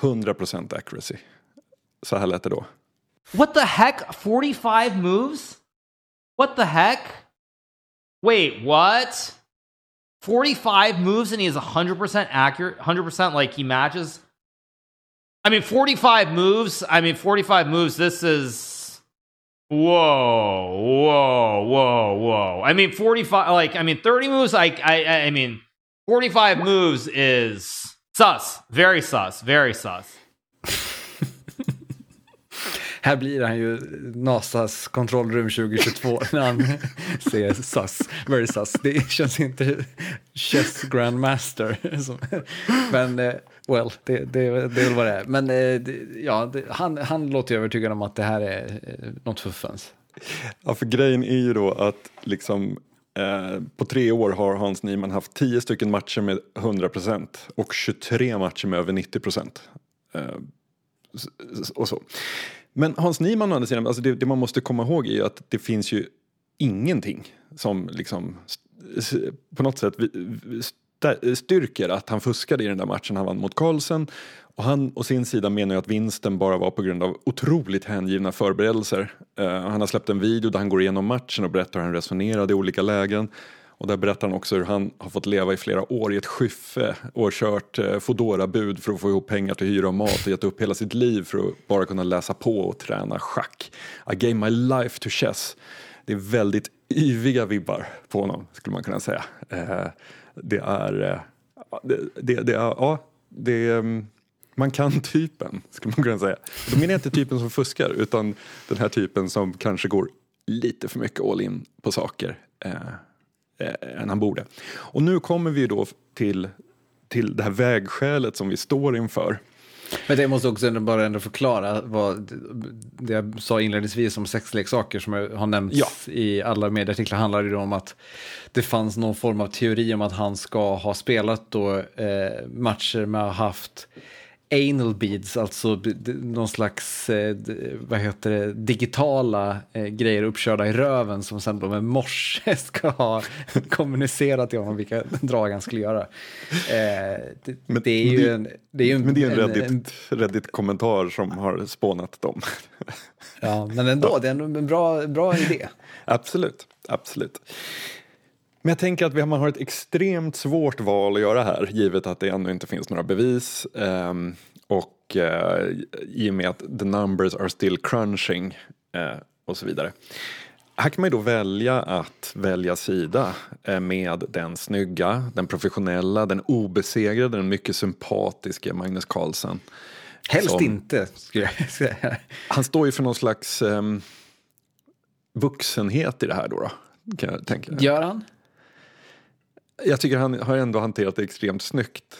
100% accuracy. Så här lät det då. What the heck? 45 moves? What the heck? Wait, what? 45 moves and he is 100% accurate, 100% like he matches. I mean, 45 moves. I mean, 45 moves. This is Whoa, whoa, whoa, whoa. I mean, 45, like, I mean, 30 moves, like, I, I mean, 45 moves is sus. Very sus. Very sus. Här blir han ju NASAs kontrollrum 2022 när han säger sus, very sus. Det känns inte chess grandmaster. Men eh, well, det, det, det är väl vad det är. Men eh, ja, det, han, han låter ju övertygad om att det här är eh, något fuffens. Ja, för grejen är ju då att liksom eh, på tre år har Hans Niemann haft 10 stycken matcher med 100% och 23 matcher med över 90%. Eh, och så. Men Hans Niemann å andra sidan, alltså det, det, man måste komma ihåg är ju att det finns ju ingenting som liksom på något sätt styrker att han fuskade i den där matchen han vann mot Carlsen. Och han å sin sida menar ju att vinsten bara var på grund av otroligt hängivna förberedelser. Uh, han har släppt en video där han går igenom matchen och berättar hur han resonerade i olika lägen. Och där berättar han också hur han har fått leva i flera år i ett skyffe och kört eh, Foodora-bud för att få ihop pengar till hyra och mat och gett upp hela sitt liv för att bara kunna läsa på och träna schack. I gave my life to chess. Det är väldigt yviga vibbar på honom skulle man kunna säga. Eh, det är, eh, det, det, det, är, ja, det är, mm, man kan typen skulle man kunna säga. Då menar jag inte typen som fuskar utan den här typen som kanske går lite för mycket all in på saker. Eh, Eh, än han borde. Och nu kommer vi då till, till det här vägskälet som vi står inför. Men det måste också ändå bara ändå förklara vad det jag sa inledningsvis om sexleksaker som har nämnts ja. i alla medieartiklar handlar ju om att det fanns någon form av teori om att han ska ha spelat då eh, matcher med haft anal beads, alltså någon slags eh, vad heter det, digitala eh, grejer uppkörda i röven som sen då med morse ska ha kommunicerat till honom vilka drag han skulle göra. Eh, det, men, det, är ju en, det är ju en, men det är en, en Reddit, Reddit-kommentar som har spånat dem. ja, men ändå, det är en bra, bra idé. absolut, absolut. Men jag tänker att vi, man har ett extremt svårt val att göra här givet att det ännu inte finns några bevis um, och uh, i och med att the numbers are still crunching uh, och så vidare. Här kan man ju då välja att välja sida uh, med den snygga, den professionella, den obesegrade, den mycket sympatiska Magnus Carlsen. Helst som, inte, skulle jag säga. Han står ju för någon slags um, vuxenhet i det här då. då kan jag tänka. Gör han? Jag tycker han har ändå hanterat det extremt snyggt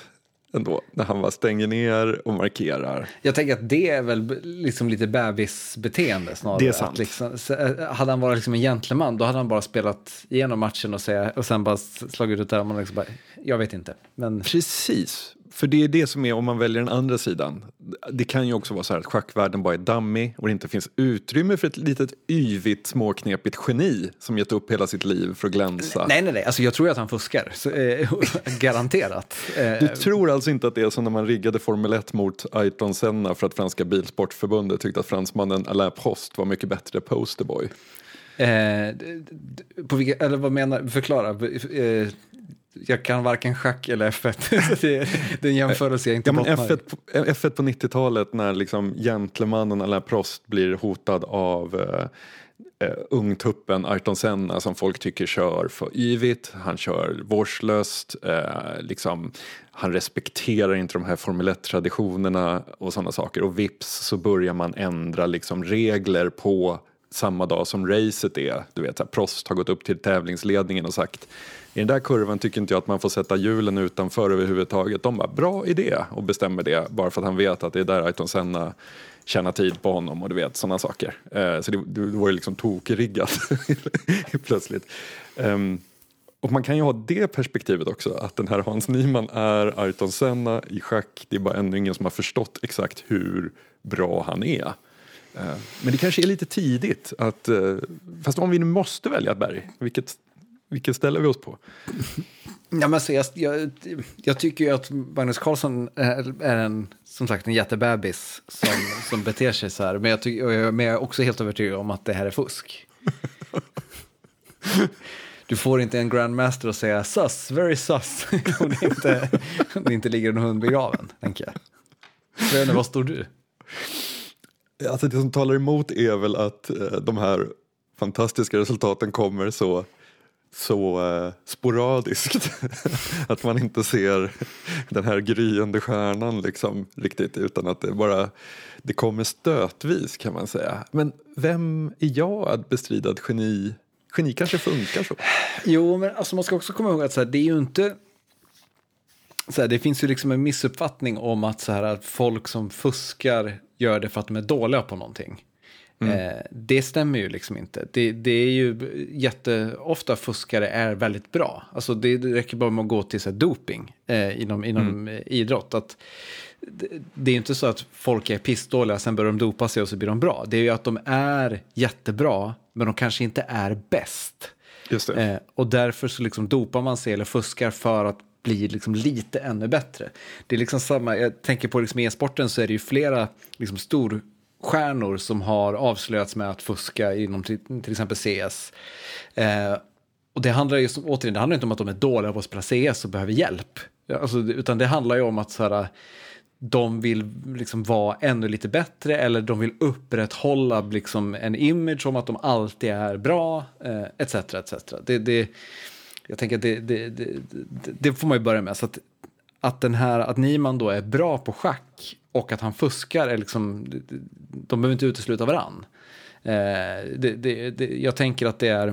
ändå, när han bara stänger ner och markerar. Jag tänker att det är väl liksom lite bebisbeteende snarare. Det är sant. Liksom, eh, hade han varit liksom en gentleman, då hade han bara spelat igenom matchen och, säga, och sen bara slagit ut där. Man liksom bara, jag vet inte. Men... Precis, för det är det som är om man väljer den andra sidan. Det kan ju också vara så här att schackvärlden bara är dammig och det inte finns utrymme för ett litet yvigt småknepigt geni som gett upp hela sitt liv för att glänsa. Nej, nej, nej. Alltså, jag tror att han fuskar. Så, eh, garanterat. Du tror alltså inte att det är som när man riggade Formel 1 mot Ayrton Senna för att franska bilsportförbundet tyckte att fransmannen Alain Prost var mycket bättre posterboy? Eh, på vilka, eller vad menar Förklara. Eh, jag kan varken schack eller F1. det, är, det är en jämförelse jag inte ja, men F1 på, F1 på 90-talet när liksom gentlemannen Alain Prost blir hotad av eh, eh, ungtuppen Ayrton Senna som folk tycker kör för yvigt, han kör vårdslöst, eh, liksom, han respekterar inte de här Formel 1-traditionerna och sådana saker. Och vips så börjar man ändra liksom regler på samma dag som racet är. Du vet, här, Prost har gått upp till tävlingsledningen och sagt i den där kurvan tycker inte jag att man får sätta hjulen utanför överhuvudtaget. De bara, bra idé och bestämmer det bara för att han vet att det är där Ayrton Senna tjänar tid på honom och du vet sådana saker. Eh, så det, det var ju liksom tokriggat plötsligt. Um, och man kan ju ha det perspektivet också, att den här Hans Niemann är Ayrton Senna i schack. Det är bara ännu ingen som har förstått exakt hur bra han är. Eh, men det kanske är lite tidigt att, eh, fast om vi nu måste välja ett berg, vilket vilket ställer vi oss på? Ja, men så jag, jag, jag tycker ju att Magnus Carlsson är, är en, som sagt, en jättebebis som, som beter sig så här. Men jag, tycker, men jag är också helt övertygad om att det här är fusk. Du får inte en grandmaster att säga sus, very sus, om det inte, om det inte ligger en hund begraven, tänker jag. Så jag vad står du? Alltså det som talar emot är väl att eh, de här fantastiska resultaten kommer så så eh, sporadiskt att man inte ser den här gryende stjärnan liksom riktigt utan att det bara det kommer stötvis kan man säga. Men vem är jag att bestrida att geni, geni kanske funkar så? Jo, men alltså man ska också komma ihåg att så här, det är ju inte så här, det finns ju liksom en missuppfattning om att, så här, att folk som fuskar gör det för att de är dåliga på någonting. Mm. Eh, det stämmer ju liksom inte. Det, det, är ju jätteofta fuskare är väldigt bra. Alltså det, det räcker bara med att gå till så här, doping eh, inom, inom mm. idrott. Att, det, det är inte så att folk är pissdåliga, sen börjar de dopa sig och så blir de bra. Det är ju att de är jättebra, men de kanske inte är bäst. Just eh, och därför så liksom dopar man sig eller fuskar för att blir liksom lite ännu bättre. Det är liksom samma, jag tänker på liksom e-sporten så är det ju flera liksom storstjärnor som har avslöjats med att fuska inom till, till exempel CS. Eh, och det handlar ju återigen, det handlar inte om att de är dåliga på att spela CS och behöver hjälp. Alltså, utan det handlar ju om att så här, de vill liksom vara ännu lite bättre eller de vill upprätthålla liksom en image om att de alltid är bra, eh, etc. etc. Det, det, jag tänker att det, det, det, det, får man ju börja med. Så att, att, den här, att Niemann då är bra på schack och att han fuskar, är liksom, de behöver inte utesluta varann. Eh, det, det, det, jag tänker att det är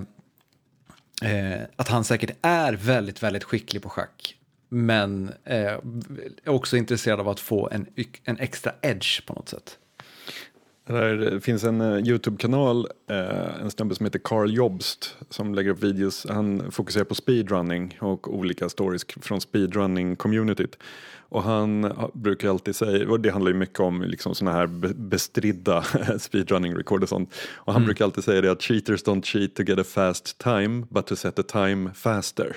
eh, att han säkert är väldigt, väldigt skicklig på schack. Men eh, är också intresserad av att få en, en extra edge på något sätt. Det finns en uh, Youtube-kanal, uh, en snubbe som heter Carl Jobst som lägger upp videos. Han fokuserar på speedrunning och olika stories från speedrunning-communityt. Och han uh, brukar alltid säga, och det handlar ju mycket om liksom sådana här bestridda speedrunning-rekord och sånt. Och han mm. brukar alltid säga det att cheaters don't cheat to get a fast time but to set a time faster.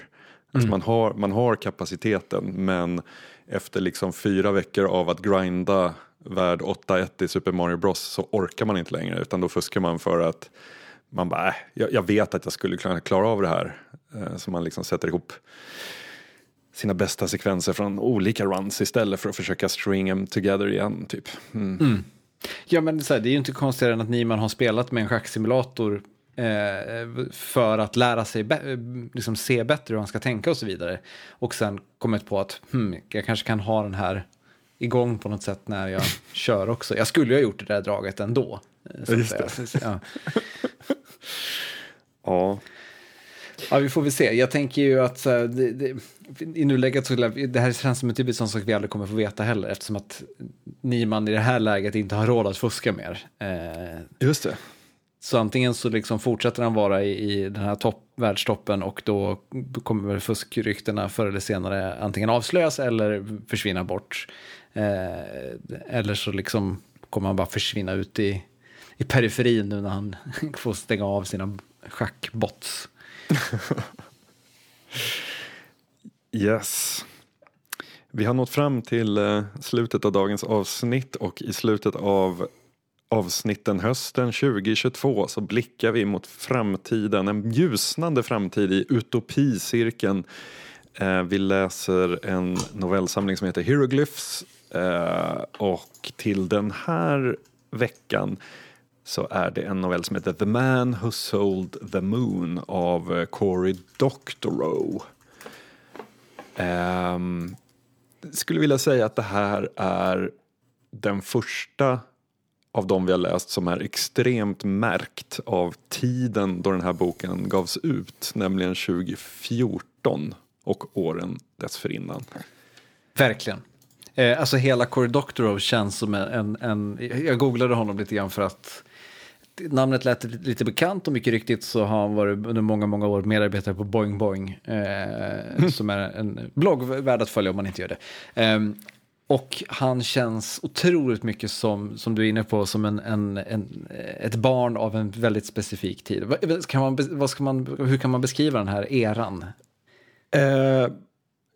Alltså mm. man, har, man har kapaciteten men efter liksom fyra veckor av att grinda värd 8-1 i Super Mario Bros så orkar man inte längre utan då fuskar man för att man bara, äh, jag, vet att jag skulle kunna klara av det här. Eh, så man liksom sätter ihop sina bästa sekvenser från olika runs istället för att försöka string them together igen. Typ. Mm. Mm. Ja men så här, det är ju inte konstigare än att Niman har spelat med en schacksimulator eh, för att lära sig liksom se bättre hur han ska tänka och så vidare. Och sen kommit på att hmm, jag kanske kan ha den här igång på något sätt när jag kör också. Jag skulle ju ha gjort det där draget ändå. Eh, Just det. Ja. ja. Ja, vi får väl se. Jag tänker ju att det, det, i nuläget så det här känns som en typisk sån sak vi aldrig kommer få veta heller eftersom att Niman i det här läget inte har råd att fuska mer. Eh, Just det. Så antingen så liksom fortsätter han vara i, i den här topp, världstoppen och då kommer fuskryktena förr eller senare antingen avslöjas eller försvinna bort. Eh, eller så liksom kommer han bara försvinna ut i, i periferin nu när han får stänga av sina schackbots. yes. Vi har nått fram till eh, slutet av dagens avsnitt och i slutet av avsnitten hösten 2022 så blickar vi mot framtiden, en ljusnande framtid i utopicirkeln. Eh, vi läser en novellsamling som heter Hieroglyphs Eh, och till den här veckan så är det en novell som heter The Man Who Sold the Moon av eh, Cory Doctorow. Eh, skulle vilja säga att det här är den första av de vi har läst som är extremt märkt av tiden då den här boken gavs ut, nämligen 2014 och åren dessförinnan. Verkligen. Eh, alltså hela Cory Doctorow känns som en, en, jag googlade honom lite grann för att namnet lät lite bekant och mycket riktigt så har han varit under många, många år medarbetare på Boing Boing. Eh, som är en blogg värd att följa om man inte gör det. Eh, och han känns otroligt mycket som, som du är inne på, som en, en, en ett barn av en väldigt specifik tid. Kan man, vad ska man, hur kan man beskriva den här eran? Uh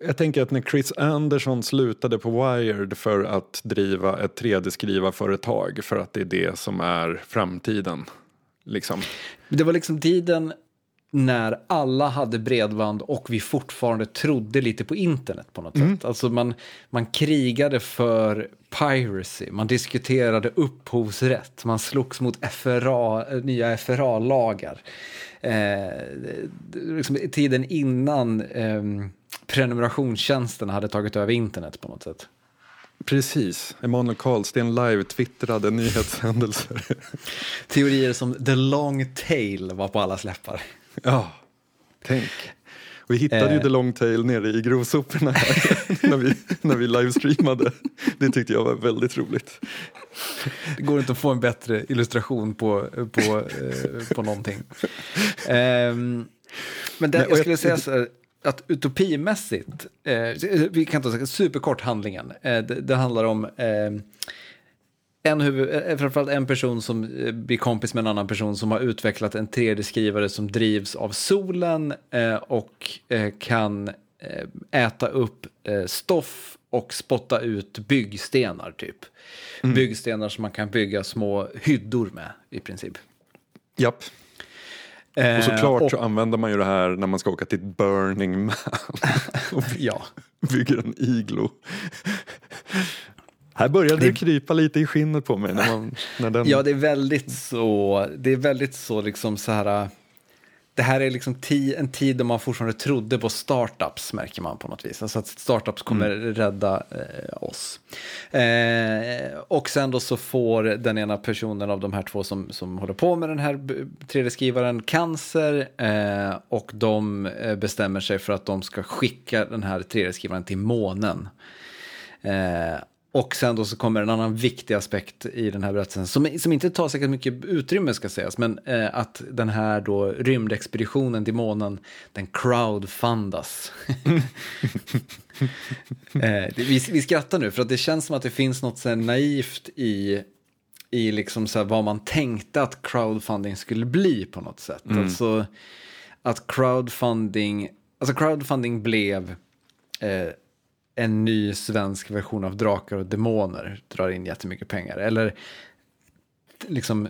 jag tänker att när Chris Anderson slutade på Wired för att driva ett 3D-skrivarföretag för att det är det som är framtiden. Liksom. Det var liksom tiden när alla hade bredband och vi fortfarande trodde lite på internet på något sätt. Alltså man, man krigade för piracy, man diskuterade upphovsrätt, man slogs mot FRA, nya FRA-lagar. Eh, liksom tiden innan eh, prenumerationstjänsten hade tagit över internet på något sätt. Precis, Emanuel Karlsten live twittrade nyhetshändelser. Teorier som the long tail var på alla släppar. Ja, tänk. Vi hittade Eh. ju The Long Tail nere i grovsoporna när, vi, när vi livestreamade. Det tyckte jag var väldigt roligt. Det går inte att få en bättre illustration på, på, eh, på någonting. Ehm, men det, Nej, jag skulle jag- säga så här, att utopimässigt, eh, vi kan ta superkort handlingen, eh, det, det handlar om eh, en huvud, eh, framförallt en person som eh, blir kompis med en annan person som har utvecklat en 3D-skrivare som drivs av solen eh, och eh, kan eh, äta upp eh, stoff och spotta ut byggstenar typ. Byggstenar som man kan bygga små hyddor med i princip. Japp. Eh, Och såklart och- så använder man ju det här när man ska åka till Burning Man och Ja, bygger en iglo. Här började det krypa lite i skinnet på mig när, man, när den... ja, det är väldigt så, det är väldigt så liksom så här, det här är liksom ti, en tid då man fortfarande trodde på startups märker man på något vis. Alltså att startups kommer rädda eh, oss. Eh, och sen då så får den ena personen av de här två som, som håller på med den här b- 3D-skrivaren cancer eh, och de eh, bestämmer sig för att de ska skicka den här 3D-skrivaren till månen. Och sen då så kommer en annan viktig aspekt i den här berättelsen som, som inte tar säkert mycket utrymme ska sägas, men eh, att den här då rymdexpeditionen till månen, den crowdfundas. eh, vi, vi skrattar nu för att det känns som att det finns något så naivt i i liksom så vad man tänkte att crowdfunding skulle bli på något sätt. Alltså att crowdfunding, alltså crowdfunding blev eh, en ny svensk version av Drakar och Demoner drar in jättemycket pengar. Eller liksom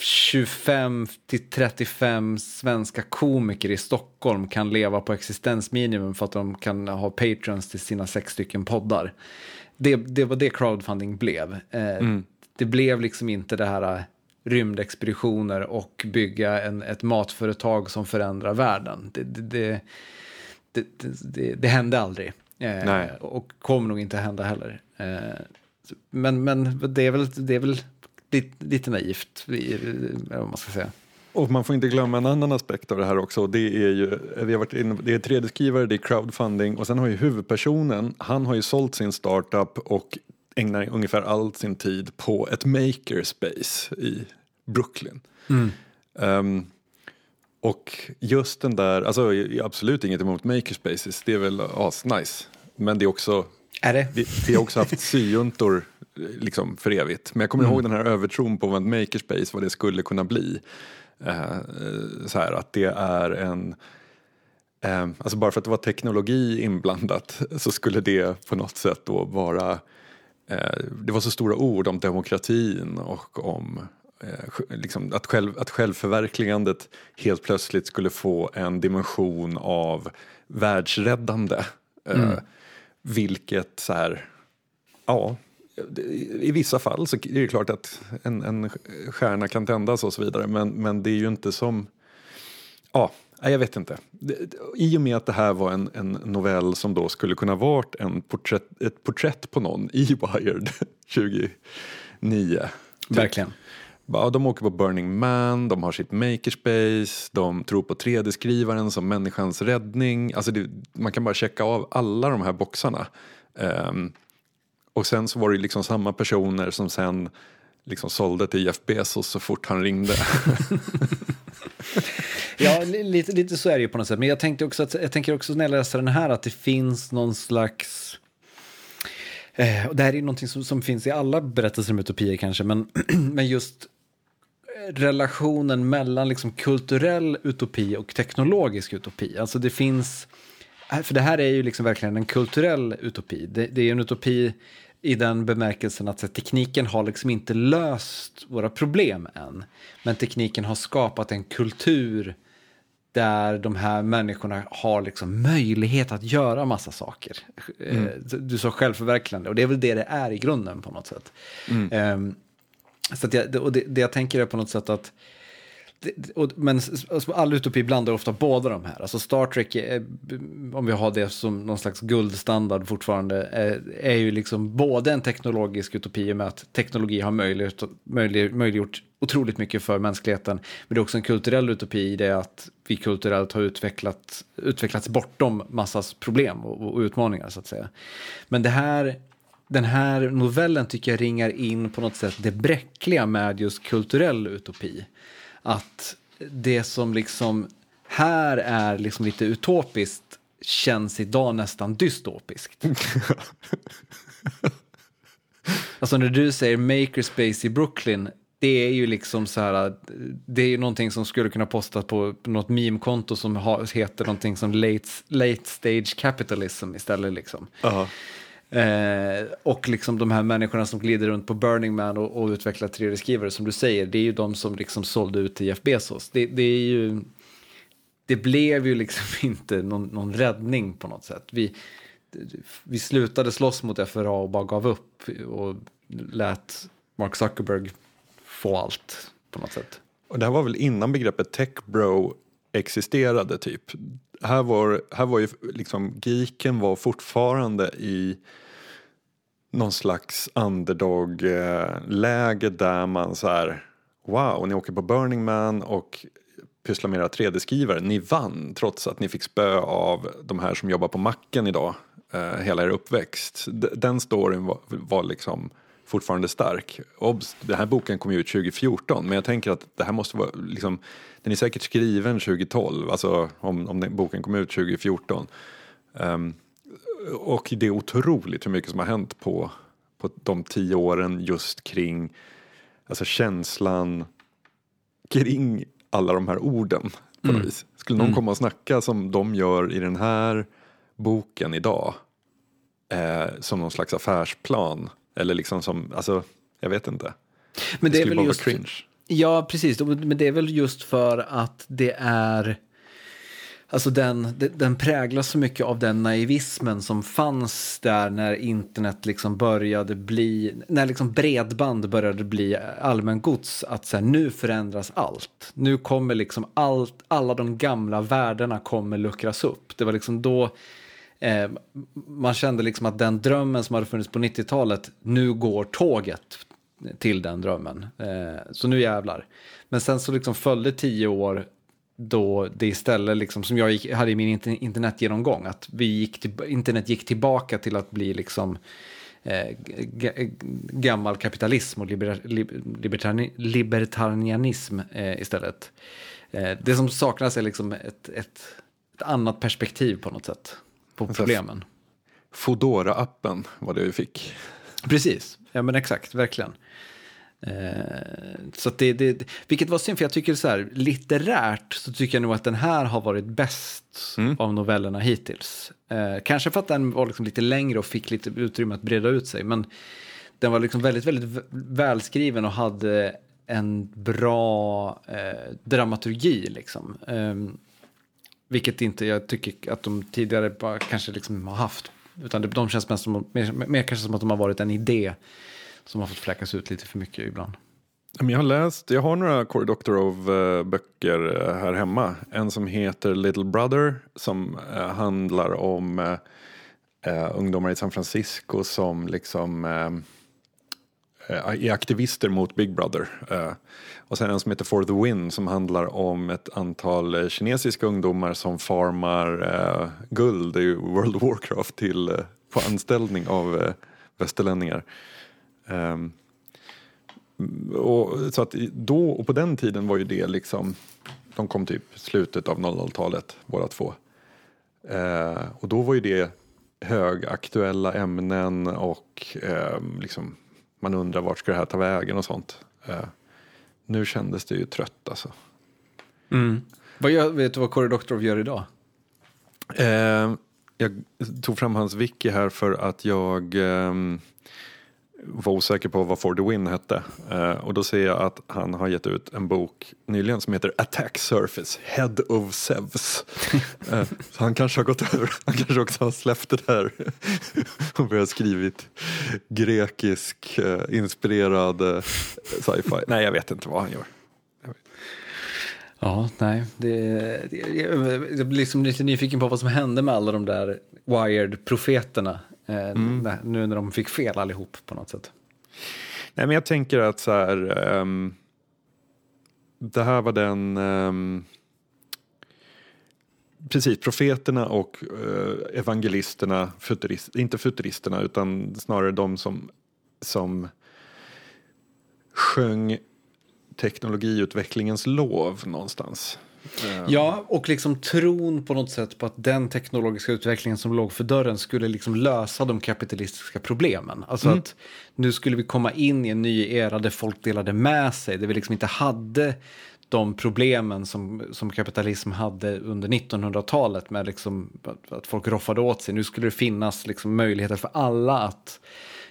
25 till 35 svenska komiker i Stockholm kan leva på existensminimum för att de kan ha patrons till sina sex stycken poddar. Det, det var det crowdfunding blev. Eh, Det blev liksom inte det här eh, rymdexpeditioner och bygga en, ett matföretag som förändrar världen. Det, det, det, det hände aldrig. Eh, Nej. och kommer nog inte hända heller. Eh, men, men det är väl, det är väl lite, lite naivt, vad man ska säga. Och man får inte glömma en annan aspekt av det här också. Det är ju, vi har varit inne, det är 3D-skrivare, det är crowdfunding och sen har ju huvudpersonen, han har ju sålt sin startup och ägnar ungefär all sin tid på ett makerspace i Brooklyn. Ehm, och just den där, alltså absolut inget emot makerspaces, det är väl asnice. Men det är också Är det? vi, vi har också haft syjuntor liksom för evigt. Men jag kommer ihåg den här övertron på vad en makerspace, vad det skulle kunna bli. Eh, så här att det är en... Eh, alltså bara för att det var teknologi inblandat så skulle det på något sätt då vara... Eh, det var så stora ord om demokratin och om liksom att, själv, att självförverkligandet helt plötsligt skulle få en dimension av världsräddande. Eh, vilket så här, ja, i vissa fall så är det klart att en, en stjärna kan tändas och så vidare. Men, men det är ju inte som, ja, jag vet inte. I och med att det här var en, en novell som då skulle kunna varit en porträtt, ett porträtt på någon i Wired 2009. Verkligen. Ja, de åker på Burning Man, de har sitt makerspace, de tror på 3D-skrivaren som människans räddning. Alltså det, man kan bara checka av alla de här boxarna. Um, och sen så var det liksom samma personer som sen liksom sålde till Jeff Bezos så fort han ringde. Ja, lite, lite så är det ju på något sätt. Men jag, tänkte också att, jag tänker också när jag läser den här att det finns någon slags... Eh, och det här är någonting som, som finns i alla berättelser om utopier kanske, men, men just eh, relationen mellan liksom kulturell utopi och teknologisk utopi. Alltså det finns... Eh, för det här är ju liksom verkligen en kulturell utopi. Det, det är en utopi i den bemärkelsen att här, tekniken har liksom inte löst våra problem än. Men tekniken har skapat en kultur där de här människorna har liksom möjlighet att göra massa saker. Mm. Du sa självförverkligande och det är väl det det är i grunden på något sätt. Mm. Um, så jag, och det, det, jag tänker är på något sätt att men alltså, all utopi blandar ofta båda de här. Alltså Star Trek, är, eh, om vi har det som någon slags guldstandard fortfarande, är, är ju liksom både en teknologisk utopi med att teknologi har möjliggjort, möjlig, möjliggjort otroligt mycket för mänskligheten. Men det är också en kulturell utopi i det att vi kulturellt har utvecklat, utvecklats bortom massas problem och, och utmaningar så att säga. Men det här den här novellen tycker jag ringar in på något sätt det bräckliga med just kulturell utopi att det som liksom här är liksom lite utopiskt känns idag nästan dystopiskt. alltså när du säger makerspace i Brooklyn, det är ju liksom så här, det är ju någonting som skulle kunna postas på något meme-konto som heter någonting som late, late stage capitalism istället liksom. Uh -huh. Eh, och liksom de här människorna som glider runt på Burning Man och, och utvecklar 3D-skrivare som du säger, det är ju de som liksom sålde ut till Jeff Bezos. Det, det är ju, det blev ju liksom inte någon, någon räddning på något sätt. Vi, vi slutade slåss mot FRA och bara gav upp och lät Mark Zuckerberg få allt på något sätt. Och det här var väl innan begreppet tech bro existerade typ. Här var, här var ju liksom geeken var fortfarande i någon slags underdog-läge där man så här wow, ni åker på Burning Man och pysslar med era 3D-skrivare. Ni vann trots att ni fick spö av de här som jobbar på macken idag eh, hela er uppväxt. Den storyn var, var liksom fortfarande stark. Obs, den här boken kom ju ut 2014 men jag tänker att det här måste vara liksom, den är säkert skriven 2012, alltså om, om den, boken kom ut 2014. Um, ehm, och det är otroligt hur mycket som har hänt på, på de tio åren just kring alltså känslan kring alla de här orden. På mm. vis. Skulle någon mm. komma och snacka som de gör i den här boken idag eh, som någon slags affärsplan eller liksom som, alltså jag vet inte. Men det, det är väl just, cringe. Ja, precis, men det är väl just för att det är Alltså den, den präglas så mycket av den naivismen som fanns där när internet liksom började bli, när liksom bredband började bli allmängods, att så här, nu förändras allt. Nu kommer liksom allt, alla de gamla värdena kommer luckras upp. Det var liksom då eh, man kände liksom att den drömmen som hade funnits på 90-talet, nu går tåget till den drömmen. Eh, så nu jävlar. Men sen så liksom följde tio år då det istället, liksom, som jag gick, hade i min internetgenomgång, att vi gick till, internet gick tillbaka till att bli liksom eh, gammal kapitalism och liber, libertari, libertarianism eh, istället. Eh, det som saknas är liksom ett, ett, ett, annat perspektiv på något sätt på problemen. Fodora-appen var det vi fick. Precis, ja men exakt, verkligen. Eh, så det, det, vilket var synd, för jag tycker så här, litterärt så tycker jag nog att den här har varit bäst mm. av novellerna hittills. Eh, kanske för att den var liksom lite längre och fick lite utrymme att breda ut sig, men den var liksom väldigt, väldigt välskriven och hade en bra eh, dramaturgi. Liksom. Eh, vilket inte jag tycker att de tidigare bara kanske liksom har haft. Utan de känns mest som, mer, mer kanske som att de har varit en idé som har fått fläckas ut lite för mycket ibland. Jag har läst, jag har några Cory Doctorow eh, böcker eh, här hemma. En som heter Little Brother som eh, handlar om ungdomar i San Francisco som liksom är aktivister mot Big Brother. Och sen en som heter For the Win som handlar om ett antal kinesiska ungdomar som farmar guld i World of Warcraft till, på anställning av västerlänningar. Um, och, så att då och på den tiden var ju det liksom, de kom typ slutet av 00-talet båda två. Uh, och då var ju det högaktuella ämnen och uh, liksom, man undrar vart ska det här ta vägen och sånt. Uh, nu kändes det ju trött alltså. Mm. Vad gör, vet du vad Cory Doctorow gör idag? jag tog fram hans wiki här för att jag var osäker på vad For the Win hette. Eh, och då ser jag att han har gett ut en bok nyligen som heter Attack Surface, Head of Zeus. eh, så han kanske har gått över, han kanske också har släppt det där och börjat skrivit grekisk eh, inspirerad eh, sci-fi. Nej, jag vet inte vad han gör. Ja, nej. Det, det, jag blir liksom lite nyfiken på vad som hände med alla de där Wired-profeterna. Eh, Mm. Nu när de fick fel allihop på något sätt. Nej, men jag tänker att så här. ehm, det här var den. ehm, precis, profeterna och eh, evangelisterna, futurist, inte futuristerna utan snarare de som, som sjöng teknologiutvecklingens lov någonstans. Eh, Ja, och liksom tron på något sätt på att den teknologiska utvecklingen som låg för dörren skulle liksom lösa de kapitalistiska problemen. Alltså att nu skulle vi komma in i en ny era där folk delade med sig, där vi liksom inte hade de problemen som, som kapitalism hade under 1900-talet med liksom att, att folk roffade åt sig. Nu skulle det finnas liksom möjligheter för alla att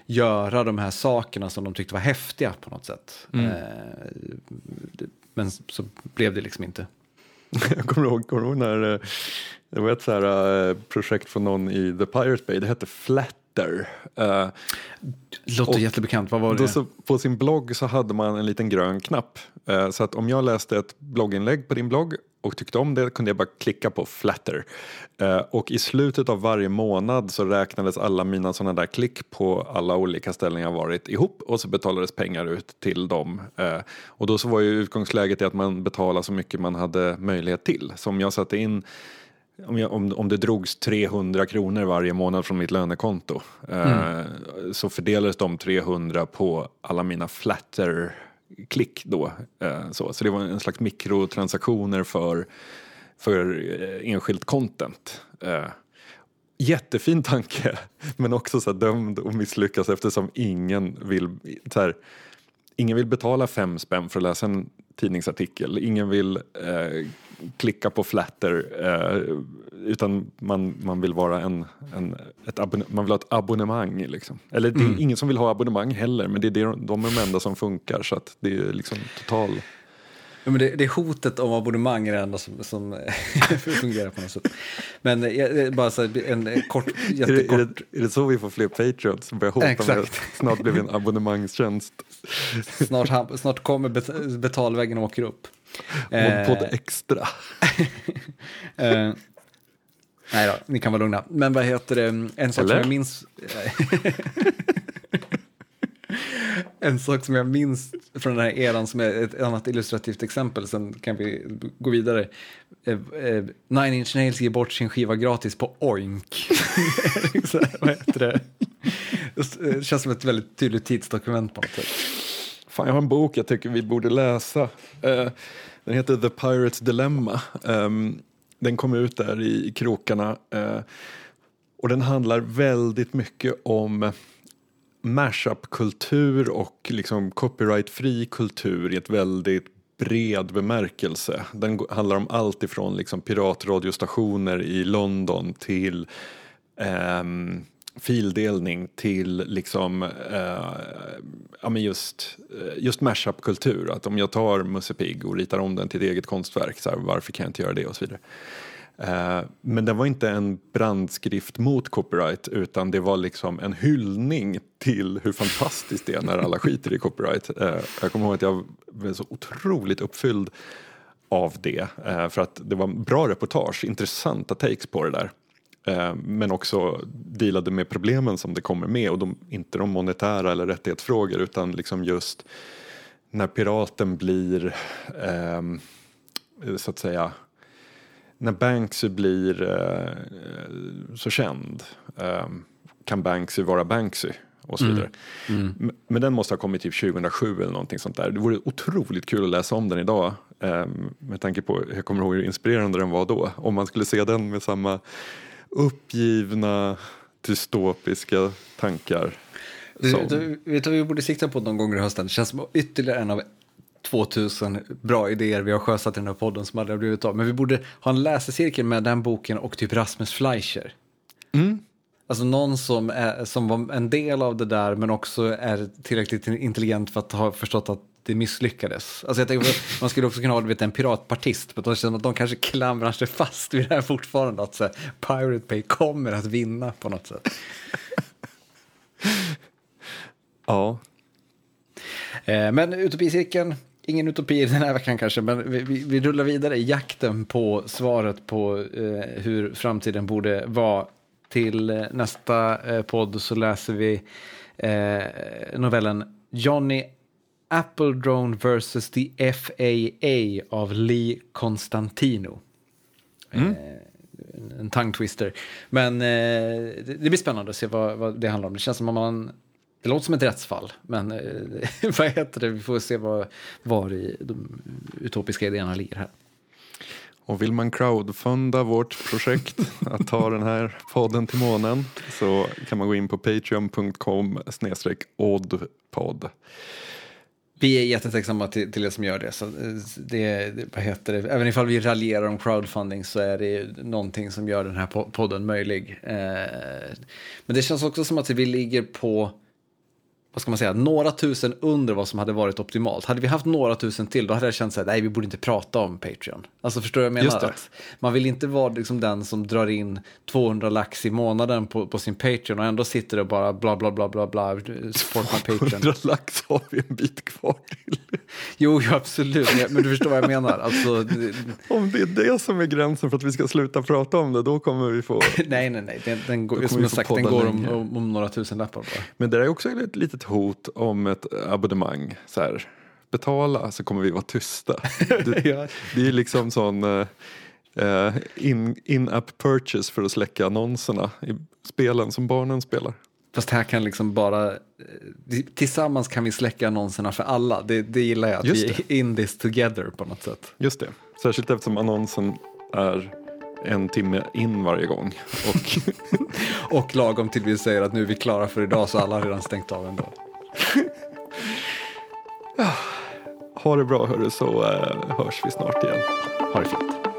göra de här sakerna som de tyckte var häftiga på något sätt. Eh, det- men så blev det liksom inte. Jag kommer ihåg, kommer ihåg när eh, det var ett så här, eh, projekt från någon i The Pirate Bay, det hette Flatter. Det låter jättebekant, vad var det? Då så, på sin blogg så hade man en liten grön knapp. Eh, så att om jag läste ett blogginlägg på din blogg och tyckte om det kunde jag bara klicka på flatter. Eh, och i slutet av varje månad så räknades alla mina sådana där klick på alla olika ställen jag varit ihop och så betalades pengar ut till dem. Eh, och då så var ju utgångsläget att man betalade så mycket man hade möjlighet till. Så om jag satte in om, jag, om, om det drogs 300 kronor varje månad från mitt lönekonto eh, så fördelades de 300 på alla mina klick då. Eh, så. så det var en slags mikrotransaktioner för, för eh, enskilt content. Eh, jättefin tanke, men också så här dömd och misslyckas eftersom ingen vill, så här, ingen vill betala fem spänn för att läsa en tidningsartikel. Ingen vill eh, klicka på flatter eh, utan man, man vill vara en, en, ett man vill ha ett abonnemang. Liksom. Eller det är ingen som vill ha abonnemang heller men det är det, de är de enda som funkar så att det är liksom total Ja, men det, det hotet om abonnemang är det enda som, som fungerar på något sätt. Men eh, jag- jag- bara så här, en eh, kort, jättekort. är, det, är det så vi får fler patreons som börjar hota med Exakt. att snart blir vi en abonnemangstjänst? Snart, snart kommer bet- betalväggen och åker upp. Eh, Podd extra. eh, nej då, ni kan vara lugna. Men vad heter det, en sak som Eller? jag minns... en sak som jag minns från den här eran som är ett annat illustrativt exempel, sen kan vi gå vidare. Eh, eh, Nine Inch Nails ger bort sin skiva gratis på Oink. Så här, vad heter det? Det känns som ett väldigt tydligt tidsdokument på något sätt. Fan, jag har en bok jag tycker vi borde läsa. Eh, den heter The Pirate's Dilemma. Ehm, den kom ut där i, i krokarna. Eh, och den handlar väldigt mycket om mashup-kultur och liksom copyright-fri kultur i ett väldigt bred bemärkelse. Den handlar om allt ifrån liksom piratradiostationer i London till Um, fildelning till liksom, eh, ja, men just, eh, just mashup-kultur. Att om jag tar Musse Pigg och ritar om den till ett eget konstverk, så här, varför kan jag inte göra det och så vidare. Eh, men det var inte en brandskrift mot copyright utan det var liksom en hyllning till hur fantastiskt det är när alla skiter i copyright. Eh, jag kommer ihåg att jag blev så otroligt uppfylld av det. eh, För att det var bra reportage, intressanta takes på det där. Eh, Men också dealade med problemen som det kommer med och de, inte de monetära eller rättighetsfrågor utan liksom just när piraten blir ehm, så att säga när Banksy blir eh, så känd eh, kan Banksy vara Banksy och så vidare. M- Men den måste ha kommit typ 2007 eller någonting sånt där. Det vore otroligt kul att läsa om den idag eh, med tanke på, jag kommer ihåg hur inspirerande den var då. Om man skulle se den med samma uppgivna dystopiska tankar. Du, som- du, vet du vad vi borde sikta på någon gång i hösten? Det känns som ytterligare en av 2000 bra idéer vi har sjösatt i den här podden som aldrig har blivit av. Men vi borde ha en läsecirkel med den boken och typ Rasmus Fleischer. Alltså någon som, är, som var en del av det där men också är tillräckligt intelligent för att ha förstått att det misslyckades. Alltså jag tänker, man skulle också kunna ha vet, en piratpartist, men de, att de kanske klamrar sig fast vid det här fortfarande, att så här, Pirate Bay kommer att vinna på något sätt. ja. Eh, men utopicirkeln, ingen utopi den här veckan kanske, men vi, vi, vi rullar vidare i jakten på svaret på eh, hur framtiden borde vara. Till eh, nästa eh, podd så läser vi eh, novellen Johnny Apple Drone vs. the FAA av Lee Constantino. Mm. Eh, en tongue twister. Men eh, det, blir spännande att se vad, vad, det handlar om. Det känns som om man... Det låter som ett rättsfall, men eh, vad heter det? Vi får se vad, var i de utopiska idéerna ligger här. Och vill man crowdfunda vårt projekt att ta den här podden till månen så kan man gå in på patreon.com snedstreck oddpod. Vi är jättetacksamma till, till er som gör det. Så eh, det, det, vad heter det. Även ifall vi raljerar om crowdfunding så är det någonting som gör den här podden möjlig. Eh, men det känns också som att vi ligger på vad ska man säga, några tusen under vad som hade varit optimalt. Hade vi haft några tusen till, då hade jag känt så här, nej, vi borde inte prata om Patreon. Alltså förstår du vad jag menar? Att man vill inte vara liksom den som drar in 200 lax i månaden på, på sin Patreon och ändå sitter och bara bla bla bla bla bla, support my Patreon. 200 lax har vi en bit kvar till. Jo, jo, absolut, men du förstår vad jag menar. Alltså, om det är det som är gränsen för att vi ska sluta prata om det, då kommer vi få... nej, nej, nej, den, den går, som sagt, den går om, om, om, några tusen lappar bara. Men det är också ett litet ett hot om ett abonnemang. Så här, betala så kommer vi vara tysta. Det, ja. det är liksom sån uh, in-app purchase för att släcka annonserna i spelen som barnen spelar. Fast här kan liksom bara, eh, tillsammans kan vi släcka annonserna för alla. Det, det gillar jag, att Just vi är in this together på något sätt. Just det, särskilt eftersom annonsen är en timme in varje gång. Och, och lagom till vi säger att nu är vi klara för idag så alla har redan stängt av ändå. ha det bra hörru så eh, hörs vi snart igen. Ha det fint.